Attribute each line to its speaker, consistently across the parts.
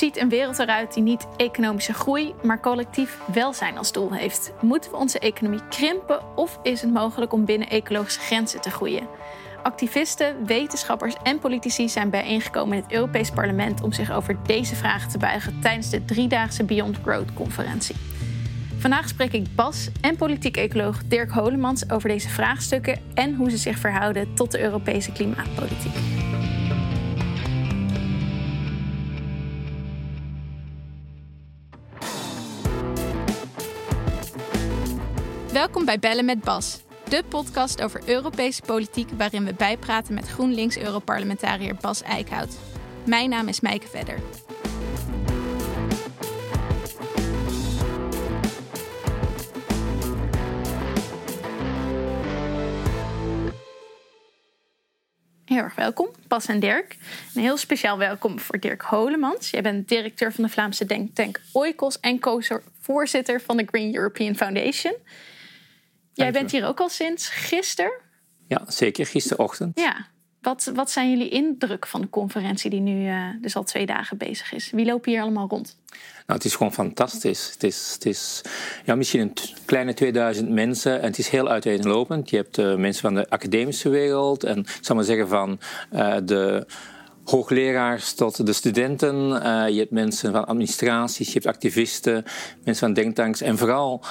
Speaker 1: ziet een wereld eruit die niet economische groei, maar collectief welzijn als doel heeft? Moeten we onze economie krimpen of is het mogelijk om binnen ecologische grenzen te groeien? Activisten, wetenschappers en politici zijn bijeengekomen in het Europees Parlement om zich over deze vragen te buigen tijdens de driedaagse Beyond Growth conferentie. Vandaag spreek ik Bas en politiek ecoloog Dirk Holemans over deze vraagstukken en hoe ze zich verhouden tot de Europese klimaatpolitiek. Welkom bij Bellen met Bas, de podcast over Europese politiek waarin we bijpraten met GroenLinks-Europarlementariër Bas Eickhout. Mijn naam is Mijke Vedder. Heel erg welkom, Bas en Dirk. Een heel speciaal welkom voor Dirk Holemans. Jij bent directeur van de Vlaamse denktank Oikos en co-voorzitter van de Green European Foundation. Jij bent hier ook al sinds gisteren.
Speaker 2: Ja, zeker. Gisterochtend.
Speaker 1: Ja. Wat, wat zijn jullie indruk van de conferentie die nu uh, dus al twee dagen bezig is? Wie lopen hier allemaal rond?
Speaker 2: Nou, het is gewoon fantastisch. Het is, het is ja, misschien een kleine 2000 mensen en het is heel uiteenlopend. Je hebt uh, mensen van de academische wereld en, ik zal maar zeggen, van uh, de hoogleraars tot de studenten. Uh, je hebt mensen van administraties, je hebt activisten, mensen van denktanks en vooral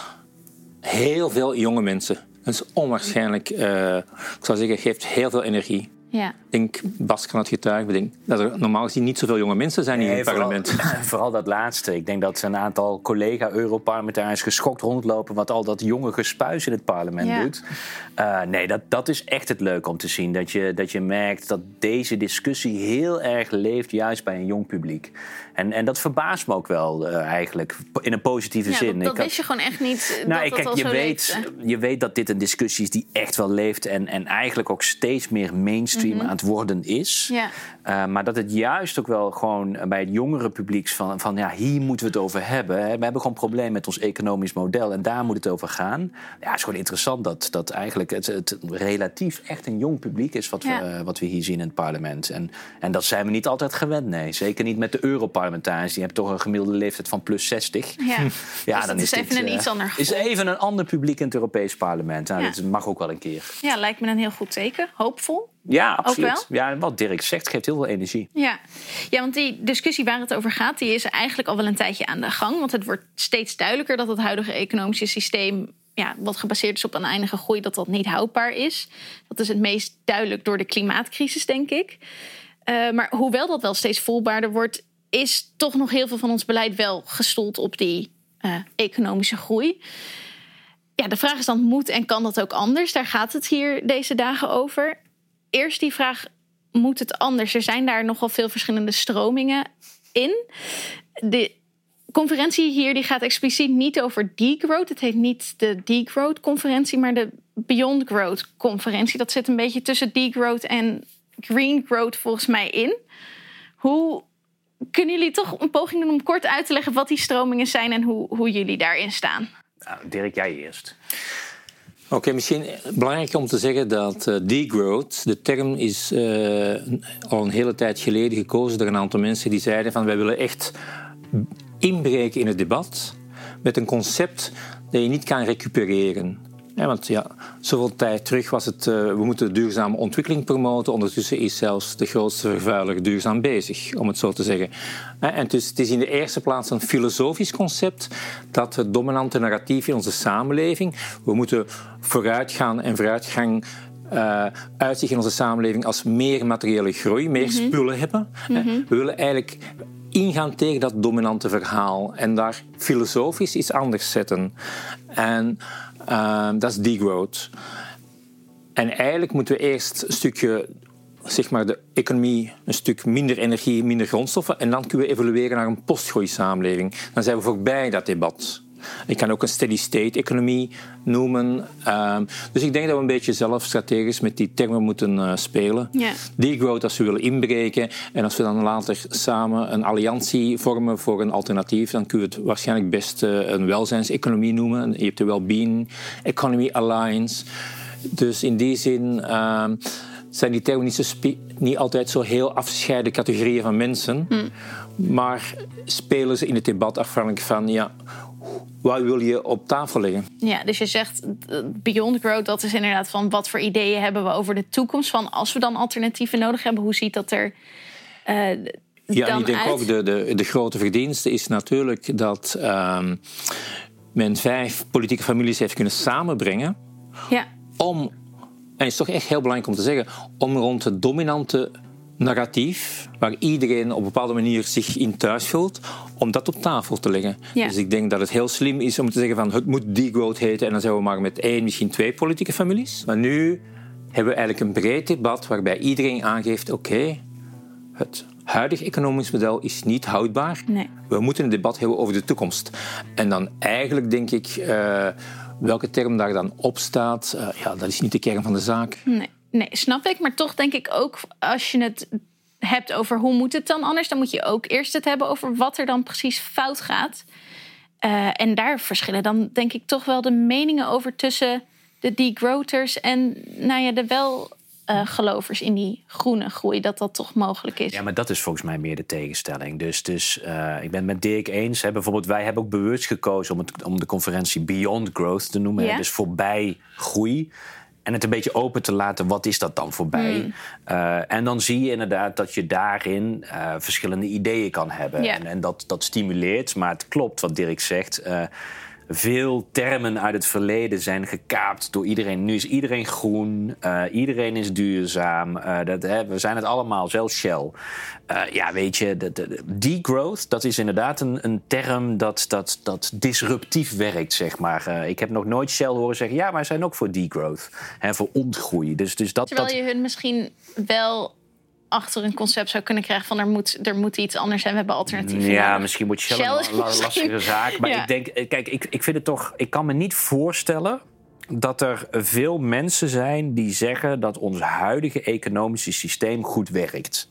Speaker 2: heel veel jonge mensen. Dat is onwaarschijnlijk, uh, ik zou zeggen, geeft heel veel energie.
Speaker 1: Ja.
Speaker 2: Ik denk, Bas kan het getuigen, denk dat er normaal gezien niet zoveel jonge mensen zijn hier in het parlement.
Speaker 3: Vooral, vooral, dat laatste. Ik denk dat een aantal collega-Europarlementariërs geschokt rondlopen wat al dat jonge gespuis in het parlement
Speaker 1: ja.
Speaker 3: doet. Uh, nee, dat, dat is echt het leuke om te zien. Dat je, dat je merkt dat deze discussie heel erg leeft, juist bij een jong publiek. En, en dat verbaast me ook wel uh, eigenlijk, in een positieve
Speaker 1: ja,
Speaker 3: zin.
Speaker 1: Dat, dat wist je gewoon echt niet.
Speaker 3: Nou,
Speaker 1: dat
Speaker 3: kijk,
Speaker 1: dat
Speaker 3: je,
Speaker 1: zo
Speaker 3: weet,
Speaker 1: leefde.
Speaker 3: je weet dat dit een discussie is die echt wel leeft en, en eigenlijk ook steeds meer mainstream mm -hmm. aan het worden is. Uh, maar dat het juist ook wel gewoon bij het jongere publiek van, van ja, hier moeten we het over hebben. We hebben gewoon een probleem met ons economisch model en daar moet het over gaan. Ja, het is gewoon interessant dat, dat eigenlijk het, het relatief echt een jong publiek is wat, we, uh, wat we hier zien in het parlement. En, en dat zijn we niet altijd gewend, nee. Zeker niet met de Europarlementariërs. Die hebben toch een gemiddelde leeftijd van plus 60.
Speaker 1: Ja,
Speaker 3: Ja,
Speaker 1: Dus
Speaker 3: dan is
Speaker 1: is even
Speaker 3: dit,
Speaker 1: een
Speaker 3: uh,
Speaker 1: iets ander
Speaker 3: Is even een ander publiek in het Europees parlement. Nou,
Speaker 1: Ja.
Speaker 3: Dat mag ook wel een keer.
Speaker 1: Ja, lijkt me een heel goed teken. Hoopvol.
Speaker 3: Ja, absoluut. Ja, wat Dirk zegt geeft heel veel energie.
Speaker 1: Ja. ja, want die discussie waar het over gaat, die is eigenlijk al wel een tijdje aan de gang. Want het wordt steeds duidelijker dat het huidige economische systeem, ja, wat gebaseerd is op oneindige groei, dat dat niet houdbaar is. Dat is het meest duidelijk door de klimaatcrisis, denk ik. Uh, maar hoewel dat wel steeds voelbaarder wordt, is toch nog heel veel van ons beleid wel gestoeld op die uh, economische groei. Ja, de vraag is dan, moet en kan dat ook anders? Daar gaat het hier deze dagen over. Eerst die vraag, moet het anders? Er zijn daar nogal veel verschillende stromingen in. De conferentie hier die gaat expliciet niet over degrowth. Het heet niet de degrowth conferentie, maar de Beyond Growth conferentie. Dat zit een beetje tussen degrowth en green growth volgens mij in. Hoe kunnen jullie toch een poging doen om kort uit te leggen wat die stromingen zijn en hoe, hoe jullie daarin staan?
Speaker 3: Nou, Dirk, jij eerst.
Speaker 2: Oké, misschien belangrijk om te zeggen dat uh, degrowth, de term is uh, al een hele tijd geleden gekozen door een aantal mensen die zeiden van wij willen echt inbreken in het debat met een concept dat je niet kan recupereren. Ja, want ja, zoveel tijd terug was het, uh, we moeten duurzame ontwikkeling promoten. Ondertussen is zelfs de grootste vervuiler duurzaam bezig, om het zo te zeggen. En dus het is in de eerste plaats een filosofisch concept dat het dominante narratief in onze samenleving. We moeten vooruitgaan en vooruitgang uh, uitzicht in onze samenleving als meer materiële groei, meer mm-hmm. spullen hebben. Mm-hmm. We willen eigenlijk ingaan tegen dat dominante verhaal en daar filosofisch iets anders zetten. En uh, dat is degrowth. En eigenlijk moeten we eerst een stukje, zeg maar, de economie, een stuk minder energie, minder grondstoffen. En dan kunnen we evolueren naar een postgroeisamenleving. Dan zijn we voorbij dat debat. Ik kan ook een steady-state-economie noemen. Uh, dus ik denk dat we een beetje zelf strategisch met die termen moeten uh, spelen.
Speaker 1: Yeah.
Speaker 2: Degrowth als we willen inbreken. En als we dan later samen een alliantie vormen voor een alternatief, dan kunnen we het waarschijnlijk best uh, een welzijnseconomie noemen. Je hebt de Wellbeing Economy Alliance. Dus in die zin. zijn die termen niet, zo spe- niet altijd zo heel afgescheiden categorieën van mensen. Maar spelen ze in het debat afhankelijk van, ja, wat wil je op tafel leggen?
Speaker 1: Ja, dus je zegt eh, Beyond Growth, dat is inderdaad van wat voor ideeën hebben we over de toekomst. Van als we dan alternatieven nodig hebben, hoe ziet dat er eh,
Speaker 2: Ja, en
Speaker 1: dan
Speaker 2: ik denk
Speaker 1: uit?
Speaker 2: ook de, de, de grote verdienste is natuurlijk dat ehm, men vijf politieke families heeft kunnen samenbrengen
Speaker 1: Ja,
Speaker 2: om, en het is toch echt heel belangrijk om te zeggen, om rond het dominante narratief, waar iedereen op een bepaalde manier zich in thuis voelt, om dat op tafel te leggen.
Speaker 1: Ja.
Speaker 2: Dus ik denk dat het heel slim is om te zeggen van het moet degrowth heten en dan zijn we maar met één, misschien twee politieke families. Maar nu hebben we eigenlijk een breed debat waarbij iedereen aangeeft, oké, het huidige economisch model is niet houdbaar.
Speaker 1: Nee.
Speaker 2: We moeten een debat hebben over de toekomst. En dan eigenlijk denk ik, eh, welke term daar dan op staat, eh, ja, dat is niet de kern van de zaak.
Speaker 1: nee, nee, snap ik. Maar toch denk ik ook, als je het hebt over hoe moet het dan anders, dan moet je ook eerst het hebben over wat er dan precies fout gaat. Eh, en daar verschillen dan denk ik toch wel de meningen over tussen de degrowthers en nou ja, de wel eh, gelovers in die groene groei, dat dat toch mogelijk is.
Speaker 3: Ja, maar dat is volgens mij meer de tegenstelling. Dus, dus eh, ik ben het met Dirk eens. Hè. Bijvoorbeeld, wij hebben ook bewust gekozen om, het, om de conferentie Beyond Growth te noemen.
Speaker 1: Ja.
Speaker 3: Dus voorbij groei. En het een beetje open te laten, wat is dat dan voorbij?
Speaker 1: Hmm.
Speaker 3: Eh, en dan zie je inderdaad dat je daarin eh, verschillende ideeën kan hebben. En, en dat, dat stimuleert. Maar het klopt wat Dirk zegt. eh, veel termen uit het verleden zijn gekaapt door iedereen. Nu is iedereen groen, eh, iedereen is duurzaam. eh, dat, hè, we zijn het allemaal, zelfs Shell. Eh, ja, weet je, de, de, de- degrowth, dat is inderdaad een, een term dat, dat, dat disruptief werkt, zeg maar. Ik heb nog nooit Shell horen zeggen... ja, maar zijn ook voor degrowth, hè, voor ontgroei. Dus, dus dat,
Speaker 1: Terwijl
Speaker 3: dat,
Speaker 1: je hun misschien wel achter een concept zou kunnen krijgen van er moet, er moet iets anders zijn, we hebben alternatieven.
Speaker 3: Ja,
Speaker 1: nodig.
Speaker 3: misschien moet je
Speaker 1: Shell
Speaker 3: een
Speaker 1: misschien-
Speaker 3: lastige zaak. Maar
Speaker 1: Ja.
Speaker 3: ik denk, eh, kijk, ik, ik vind het toch. Ik kan me niet voorstellen dat er veel mensen zijn die zeggen dat ons huidige economische systeem goed werkt.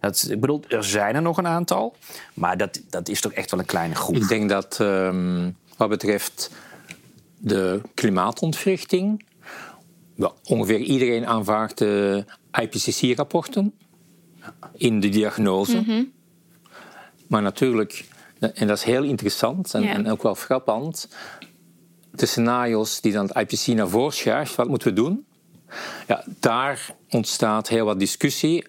Speaker 3: Dat, ik bedoel, er zijn er nog een aantal, maar dat, dat is toch echt wel een kleine groep.
Speaker 2: Ik denk dat ehm, wat betreft de klimaatontwrichting, ongeveer iedereen aanvaardt de IPCC-rapporten in de diagnose. Maar natuurlijk, en dat is heel interessant en,
Speaker 1: Ja.
Speaker 2: en ook wel frappant, de scenario's die dan het IPCC naar voren schuift, wat moeten we doen? Ja, daar ontstaat heel wat discussie.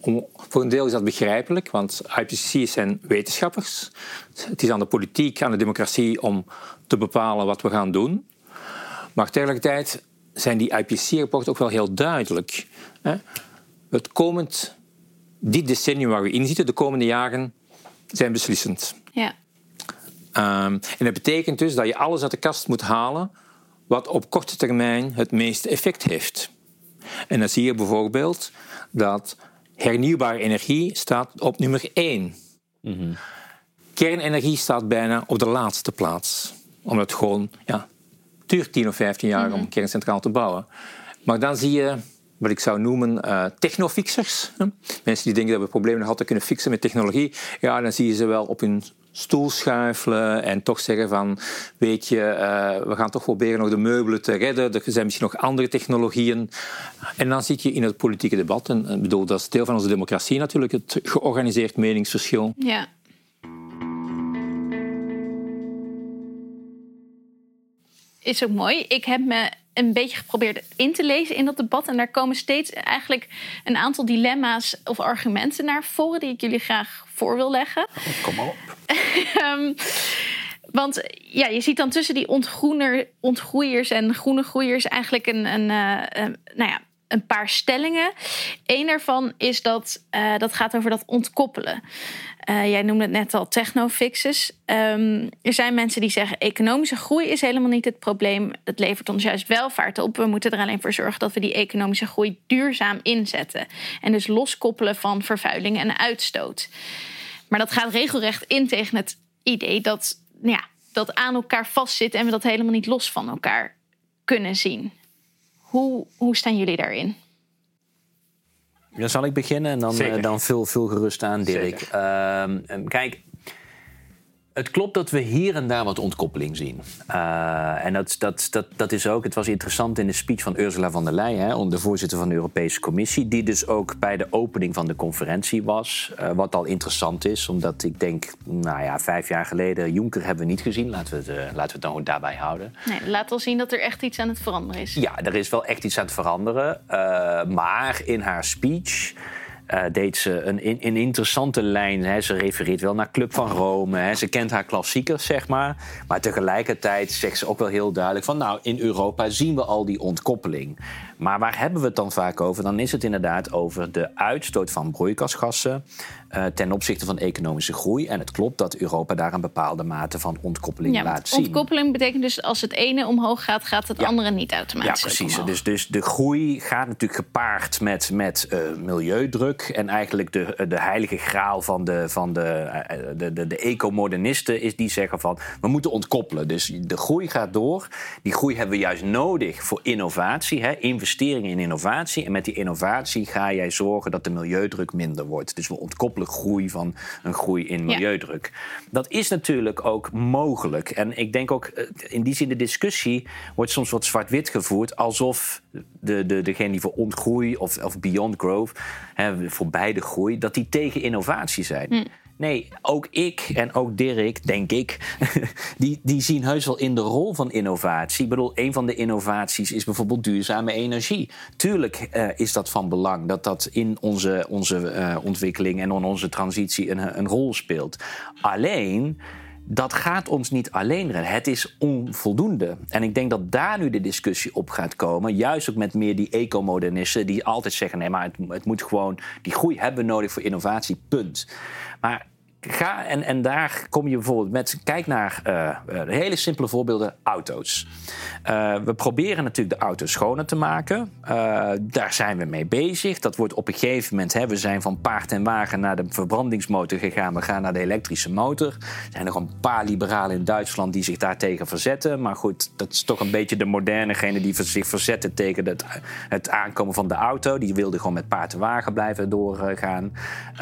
Speaker 2: Om, voor een deel is dat begrijpelijk, want IPCC zijn wetenschappers. Het is aan de politiek, aan de democratie om te bepalen wat we gaan doen. Maar tegelijkertijd zijn die IPCC-rapporten ook wel heel duidelijk. Hè? Het komend, dit decennium waar we in zitten, de komende jaren, zijn beslissend.
Speaker 1: Ja.
Speaker 2: Ehm, en dat betekent dus dat je alles uit de kast moet halen wat op korte termijn het meeste effect heeft. En dan zie je bijvoorbeeld dat hernieuwbare energie staat op nummer 1. Kernenergie staat bijna op de laatste plaats. Omdat het gewoon, ja, duurt 10 of 15 jaar om een kerncentraal te bouwen. Maar dan zie je wat ik zou noemen eh technofixers. Mensen die denken dat we problemen nog altijd kunnen fixen met technologie. Ja, dan zie je ze wel op hun stoel schuifelen en toch zeggen van, weet je, eh, we gaan toch proberen nog de meubelen te redden. Er zijn misschien nog andere technologieën. En dan zit je in het politieke debat. En ik bedoel, dat is deel van onze democratie natuurlijk, het georganiseerd meningsverschil.
Speaker 1: Ja. Is ook mooi. Ik heb me een beetje geprobeerd in te lezen in dat debat. En daar komen steeds eigenlijk een aantal dilemma's of argumenten naar voren... die ik jullie graag voor wil leggen.
Speaker 3: Kom maar op.
Speaker 1: Ehm, want ja, je ziet dan tussen die ontgroener, ontgroeiers en groene groeiers eigenlijk een, een, eh, een- nou ja, een paar stellingen. Eén daarvan is dat eh, dat gaat over dat ontkoppelen. Eh, jij noemde het net al technofixes. Ehm, er zijn mensen die zeggen economische groei is helemaal niet het probleem. Het levert ons juist welvaart op. We moeten er alleen voor zorgen dat we die economische groei duurzaam inzetten. En dus loskoppelen van vervuiling en uitstoot. Maar dat gaat regelrecht in tegen het idee dat, nou ja, dat aan elkaar vastzit en we dat helemaal niet los van elkaar kunnen zien. Hoe, hoe staan jullie daarin?
Speaker 3: Dan zal ik beginnen en dan,
Speaker 2: Zeker.
Speaker 3: eh, dan vul, vul gerust aan, Dirk. Ehm, kijk, Het klopt dat we hier en daar wat ontkoppeling zien. Uh, en dat, dat, dat, dat is ook, het was interessant in de speech van Ursula von der Leyen, hè, de voorzitter van de Europese Commissie, die dus ook bij de opening van de conferentie was. Uh, wat al interessant is, omdat ik denk, nou ja, vijf jaar geleden, Juncker hebben we niet gezien. Laten we het, uh, laten we het dan daarbij houden.
Speaker 1: Nee, laat wel zien dat er echt iets aan het veranderen is.
Speaker 3: Ja, er is wel echt iets aan het veranderen. maar in haar speech uh, deed ze een, een, interessante lijn. Hè. Ze refereert wel naar Club van Rome. Hè. Ze kent haar klassiekers, zeg maar. Maar tegelijkertijd zegt ze ook wel heel duidelijk van... nou, in Europa zien we al die ontkoppeling. Maar waar hebben we het dan vaak over? Dan is het inderdaad over de uitstoot van broeikasgassen... Uh, ten opzichte van economische groei. En het klopt dat Europa daar een bepaalde mate van ontkoppeling
Speaker 1: ja,
Speaker 3: laat zien.
Speaker 1: Ontkoppeling betekent dus als het ene omhoog gaat, gaat het andere niet automatisch.
Speaker 3: Ja, precies. Dus, dus de groei gaat natuurlijk gepaard met, met uh, milieudruk. En eigenlijk de, de heilige graal van de, van de, uh, de, de, de ecomodernisten is die zeggen van we moeten ontkoppelen. Dus de groei gaat door. Die groei hebben we juist nodig voor innovatie, hè, investeringen in innovatie. En met die innovatie ga jij zorgen dat de milieudruk minder wordt. Dus we ontkoppelen groei van een groei in milieudruk. Dat is natuurlijk ook mogelijk. En ik denk ook eh, in die zin de discussie wordt soms wat zwart-wit gevoerd, alsof de, de, degene die voor ontgroei of, of beyond growth, hè, voor beide groei, dat die tegen innovatie zijn. Hm. Nee, ook ik en ook Dirk, denk ik, die, die zien heus wel in de rol van innovatie. Ik bedoel, een van de innovaties is bijvoorbeeld duurzame energie. Tuurlijk uh, is dat van belang dat dat in onze, onze uh, ontwikkeling en in onze transitie een, een rol speelt. Alleen dat gaat ons niet alleen. Het is onvoldoende. En ik denk dat daar nu de discussie op gaat komen. Juist ook met meer die ecomodernisten die altijd zeggen: nee, maar het, het moet gewoon. Die groei hebben we nodig voor innovatie, punt. Maar ga en, en daar kom je bijvoorbeeld met. Kijk naar uh, hele simpele voorbeelden: auto's. Uh, we proberen natuurlijk de auto's schoner te maken. Daar zijn we mee bezig. Dat wordt op een gegeven moment. Hè, we zijn van paard en wagen naar de verbrandingsmotor gegaan. We gaan naar de elektrische motor. Er zijn nog een paar liberalen in Duitsland die zich daartegen verzetten. Maar goed, dat is toch een beetje de modernegene die zich verzetten tegen het, het aankomen van de auto. Die wilden gewoon met paard en wagen blijven doorgaan.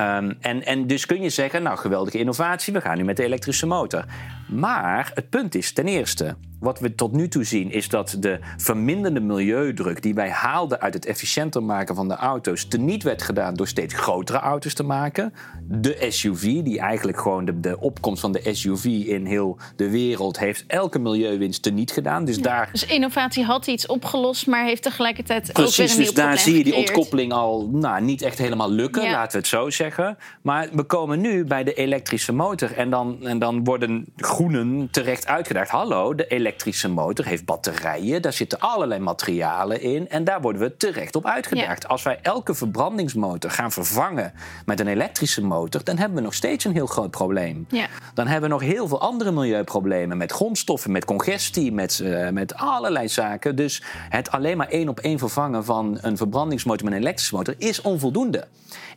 Speaker 3: Um, en, en dus kun je zeggen, nou geweldige innovatie, we gaan nu met de elektrische motor. Maar het punt is ten eerste, wat we tot nu toe zien, is dat de verminderde milieudruk die wij haalden uit het efficiënter maken van de auto's, teniet werd gedaan door steeds grotere auto's te maken. De SUV, die eigenlijk gewoon de, de opkomst van de SUV in heel de wereld heeft elke milieuwinst teniet gedaan. Dus, daar...
Speaker 1: dus innovatie had iets opgelost, maar heeft tegelijkertijd
Speaker 3: Precies,
Speaker 1: ook weer een
Speaker 3: dus daar zie je die ontkoppeling al nou, niet echt helemaal lukken,
Speaker 1: Ja.
Speaker 3: laten we het zo zeggen. Maar we komen nu bij de elektrische motor en dan, en dan worden groenen terecht uitgedaagd. Hallo, de elektrische motor heeft batterijen, daar zitten allerlei materialen in en daar worden we terecht op uitgedaagd. Als wij elke verbrandingsmotor gaan vervangen met een elektrische motor, dan hebben we nog steeds een heel groot probleem.
Speaker 1: Ja.
Speaker 3: Dan hebben we nog heel veel andere milieuproblemen met grondstoffen, met congestie, met, eh, met allerlei zaken. Dus het alleen maar één op één vervangen van een verbrandingsmotor met een elektrische motor is onvoldoende.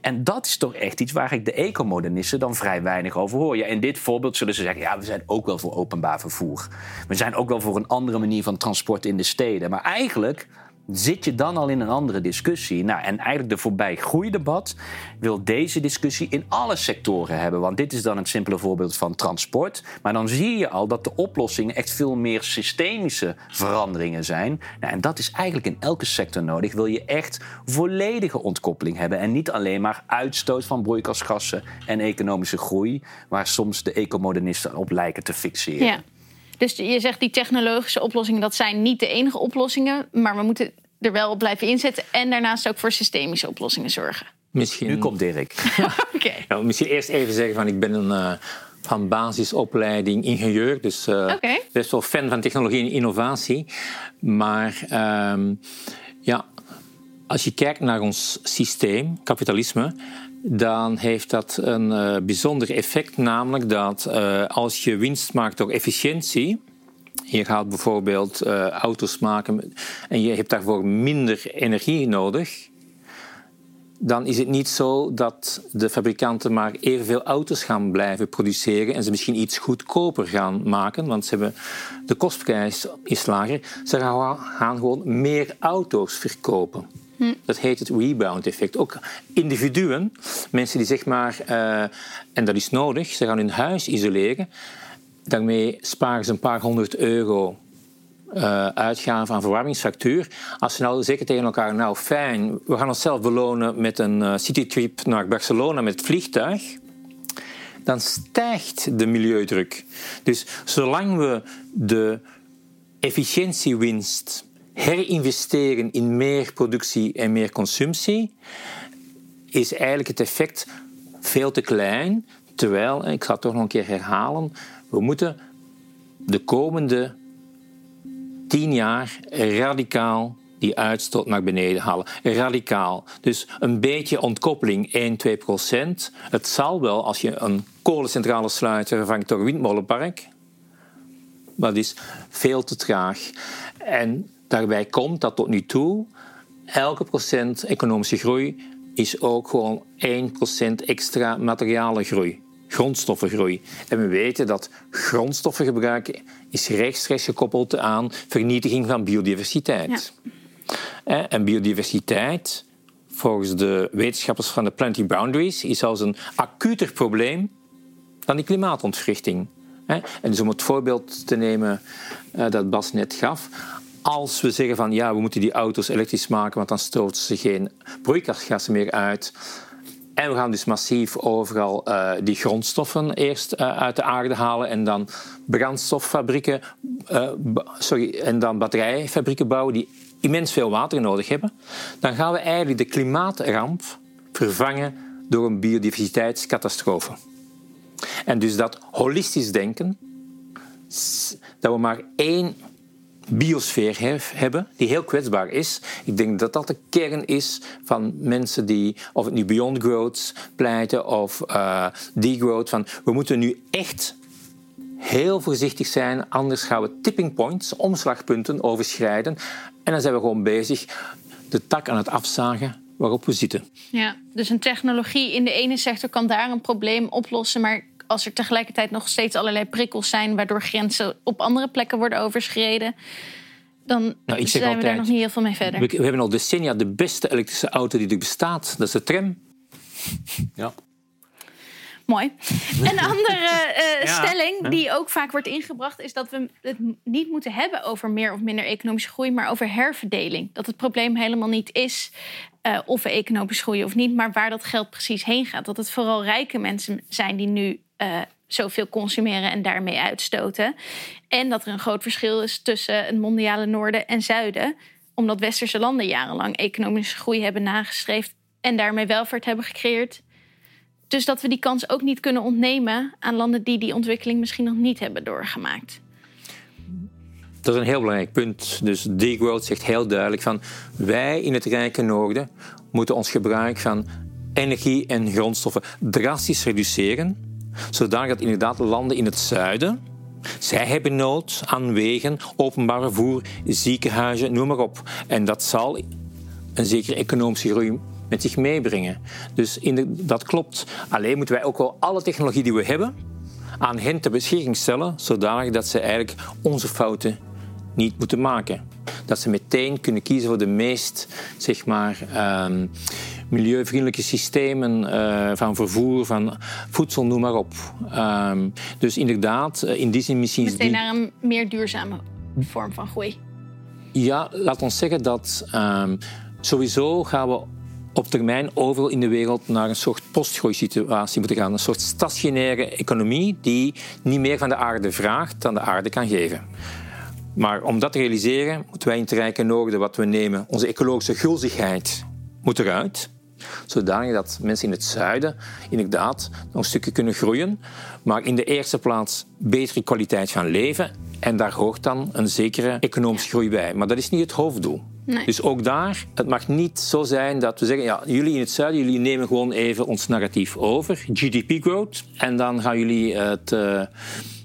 Speaker 3: En dat is toch echt iets waar ik de ecomodernisten dan vrij weinig over hoor. Ja, in dit voorbeeld zullen ze zeggen: ja, we zijn ook wel voor openbaar vervoer. We zijn ook wel voor een andere manier van transport in de steden. Maar eigenlijk zit je dan al in een andere discussie. Nou, en eigenlijk de voorbij groeidebat wil deze discussie in alle sectoren hebben. Want dit is dan een simpele voorbeeld van transport. Maar dan zie je al dat de oplossingen echt veel meer systemische veranderingen zijn. Nou, en dat is eigenlijk in elke sector nodig. Wil je echt volledige ontkoppeling hebben. En niet alleen maar uitstoot van broeikasgassen en economische groei. Waar soms de ecomodernisten op lijken te fixeren.
Speaker 1: Ja. Dus je zegt die technologische oplossingen, dat zijn niet de enige oplossingen. Maar we moeten er wel op blijven inzetten. En daarnaast ook voor systemische oplossingen zorgen.
Speaker 2: Misschien,
Speaker 3: Nu komt Dirk.
Speaker 1: Oké.
Speaker 2: Ja, misschien eerst even zeggen van ik ben een eh, van basisopleiding ingenieur, dus eh, best wel fan van technologie en innovatie. Maar ehm, ja, als je kijkt naar ons systeem, kapitalisme, dan heeft dat een eh, bijzonder effect, namelijk dat eh, als je winst maakt door efficiëntie, je gaat bijvoorbeeld eh, auto's maken en je hebt daarvoor minder energie nodig, dan is het niet zo dat de fabrikanten maar evenveel auto's gaan blijven produceren en ze misschien iets goedkoper gaan maken, want ze hebben, de kostprijs is lager. Ze gaan gaan gewoon meer auto's verkopen. Dat heet het rebound effect. Ook individuen, mensen die zeg maar, uh, en dat is nodig, ze gaan hun huis isoleren. Daarmee sparen ze een paar honderd euro uh, uitgaven aan verwarmingsfactuur. Als ze nou zeggen tegen elkaar, nou fijn, we gaan onszelf belonen met een uh, citytrip naar Barcelona met vliegtuig, dan stijgt de milieudruk. Dus zolang we de efficiëntiewinst herinvesteren in meer productie en meer consumptie, is eigenlijk het effect veel te klein. Terwijl, ik ga het toch nog een keer herhalen, we moeten de komende tien jaar radicaal die uitstoot naar beneden halen. Radicaal. Dus een beetje ontkoppeling, 1, 2 procent. Het zal wel, als je een kolencentrale sluit, vervangt door een windmolenpark. Maar dat is veel te traag. En daarbij komt dat tot nu toe elke procent economische groei is ook gewoon 1% extra materiale groei grondstoffengroei. En we weten dat grondstoffengebruik is rechtstreeks gekoppeld aan vernietiging van biodiversiteit. Ja. En biodiversiteit, volgens de wetenschappers van de Planting Boundaries, is zelfs een acuter probleem dan die klimaatontwrichting. En dus om het voorbeeld te nemen eh, dat Bas net gaf, als we zeggen van ja, we moeten die auto's elektrisch maken, want dan stoten ze geen broeikasgassen meer uit, en we gaan dus massief overal uh, die grondstoffen eerst uh, uit de aarde halen en dan brandstoffabrieken, uh, sorry, en dan batterijfabrieken bouwen die immens veel water nodig hebben. Dan gaan we eigenlijk de klimaatramp vervangen door een biodiversiteitscatastrofe. En dus dat holistisch denken, dat we maar één biosfeer hebben, die heel kwetsbaar is. Ik denk dat dat de kern is van mensen die, of het nu Beyond Growth pleiten of uh, Degrowth, van we moeten nu echt heel voorzichtig zijn, anders gaan we tipping points, omslagpunten overschrijden en dan zijn we gewoon bezig de tak aan het afzagen waarop we zitten.
Speaker 1: Ja, dus een technologie in de ene sector kan daar een probleem oplossen, maar als er tegelijkertijd nog steeds allerlei prikkels zijn waardoor grenzen op andere plekken worden overschreden, dan nou, zijn altijd, we daar nog niet heel veel mee verder.
Speaker 2: We, we, hebben al decennia de beste elektrische auto die er bestaat. Dat is de tram. Ja.
Speaker 1: Mooi. Een andere uh, stelling die ook vaak wordt ingebracht is dat we het niet moeten hebben over meer of minder economische groei, maar over herverdeling. Dat het probleem helemaal niet is uh, of we economisch groeien of niet, maar waar dat geld precies heen gaat. Dat het vooral rijke mensen zijn die nu uh, zoveel consumeren en daarmee uitstoten. En dat er een groot verschil is tussen het mondiale noorden en zuiden. Omdat westerse landen jarenlang economische groei hebben nagestreefd en daarmee welvaart hebben gecreëerd. Dus dat we die kans ook niet kunnen ontnemen aan landen die die ontwikkeling misschien nog niet hebben doorgemaakt.
Speaker 2: Dat is een heel belangrijk punt. Dus Degrowth zegt heel duidelijk van wij in het rijke noorden moeten ons gebruik van energie en grondstoffen drastisch reduceren zodanig dat inderdaad landen in het zuiden, zij hebben nood aan wegen, openbaar vervoer, ziekenhuizen, noem maar op. En dat zal een zekere economische groei met zich meebrengen. Dus dat klopt. Alleen moeten wij ook wel alle technologie die we hebben aan hen ter beschikking stellen, zodanig dat ze eigenlijk onze fouten niet moeten maken. Dat ze meteen kunnen kiezen voor de meest, zeg maar, um, milieuvriendelijke systemen uh, van vervoer, van voedsel, noem maar op. Um, dus inderdaad, eh, in die zin misschien...
Speaker 1: Meteen naar een meer duurzame vorm van groei.
Speaker 2: Ja, laat ons zeggen dat um, sowieso gaan we op termijn overal in de wereld naar een soort postgroeisituatie moeten gaan. Een soort stationaire economie die niet meer van de aarde vraagt dan de aarde kan geven. Maar om dat te realiseren moeten wij in het Rijke Noorden wat we nemen, onze ecologische gulzigheid moet eruit zodanig dat mensen in het zuiden inderdaad nog een stukje kunnen groeien, maar in de eerste plaats betere kwaliteit van leven. En daar hoort dan een zekere economische groei bij. Maar dat is niet het hoofddoel. Dus ook daar, het mag niet zo zijn dat we zeggen, ja, jullie in het zuiden, jullie nemen gewoon even ons narratief over, GDP growth, en dan gaan jullie het, uh,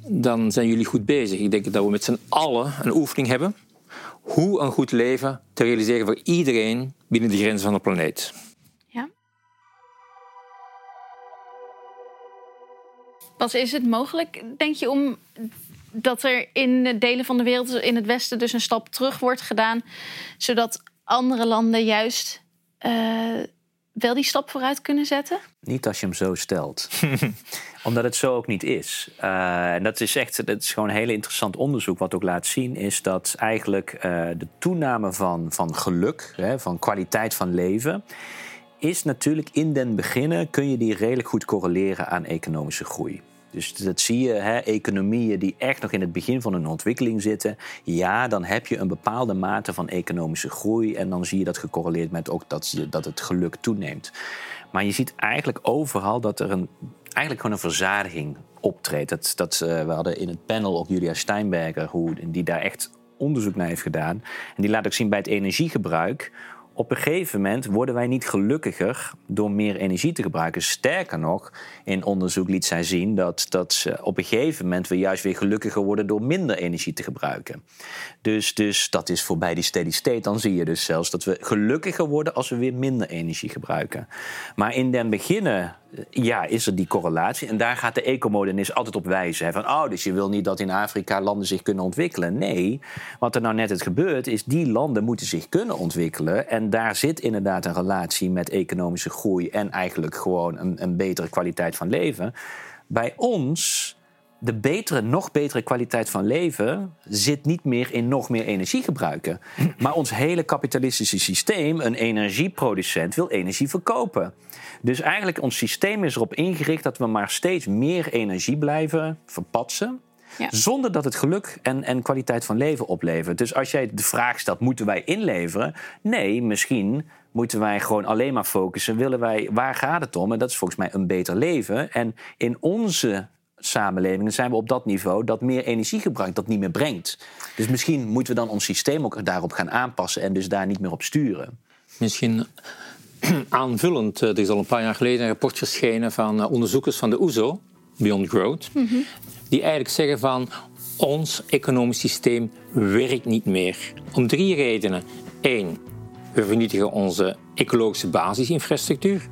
Speaker 2: dan zijn jullie goed bezig. Ik denk dat we met z'n allen een oefening hebben hoe een goed leven te realiseren voor iedereen binnen de grenzen van de planeet.
Speaker 1: Pas is het mogelijk, denk je, om dat er in delen van de wereld, in het Westen, dus een stap terug wordt gedaan, zodat andere landen juist eh, wel die stap vooruit kunnen zetten?
Speaker 3: Niet als je hem zo stelt. Omdat het zo ook niet is. Uh, en dat is echt dat is gewoon een hele interessant onderzoek. Wat ook laat zien is dat eigenlijk uh, de toename van, van geluk, hè, van kwaliteit van leven. Is natuurlijk in den beginnen kun je die redelijk goed correleren aan economische groei. Dus dat zie je, hè, economieën die echt nog in het begin van hun ontwikkeling zitten. Ja, dan heb je een bepaalde mate van economische groei. En dan zie je dat gecorreleerd met ook dat, dat het geluk toeneemt. Maar je ziet eigenlijk overal dat er een, eigenlijk gewoon een verzadiging optreedt. Dat, dat, uh, we hadden in het panel ook Julia Steinberger, hoe, die daar echt onderzoek naar heeft gedaan. En die laat ook zien bij het energiegebruik op een gegeven moment worden wij niet gelukkiger door meer energie te gebruiken. Sterker nog, in onderzoek liet zij zien dat, dat op een gegeven moment we juist weer gelukkiger worden door minder energie te gebruiken. Dus, dus dat is voorbij die steady state. Dan zie je dus zelfs dat we gelukkiger worden als we weer minder energie gebruiken. Maar in den beginnen ja, is er die correlatie. En daar gaat de ecomodernist altijd op wijzen. Van, oh, dus je wil niet dat in Afrika landen zich kunnen ontwikkelen. Nee, wat er nou net het gebeurt, is die landen moeten zich kunnen ontwikkelen. En daar zit inderdaad een relatie met economische groei en eigenlijk gewoon een, een betere kwaliteit van leven. Bij ons de betere, nog betere kwaliteit van leven zit niet meer in nog meer energie gebruiken. Maar ons hele kapitalistische systeem, een energieproducent, wil energie verkopen. Dus eigenlijk ons systeem is erop ingericht dat we maar steeds meer energie blijven verpatsen. Zonder dat het geluk en, en kwaliteit van leven oplevert. Dus als jij de vraag stelt, moeten wij inleveren? Nee, misschien moeten wij gewoon alleen maar focussen. Willen wij, waar gaat het om? En dat is volgens mij een beter leven. En in onze samenlevingen zijn we op dat niveau dat meer energiegebruik dat niet meer brengt. Dus misschien moeten we dan ons systeem ook daarop gaan aanpassen en dus daar niet meer op sturen.
Speaker 2: Misschien aanvullend, eh, er is al een paar jaar geleden een rapport verschenen van eh, onderzoekers van de OESO, e Beyond Growth, mhm. die eigenlijk zeggen van ons economisch systeem werkt niet meer. Om drie redenen. Eén, we vernietigen onze ecologische basisinfrastructuur.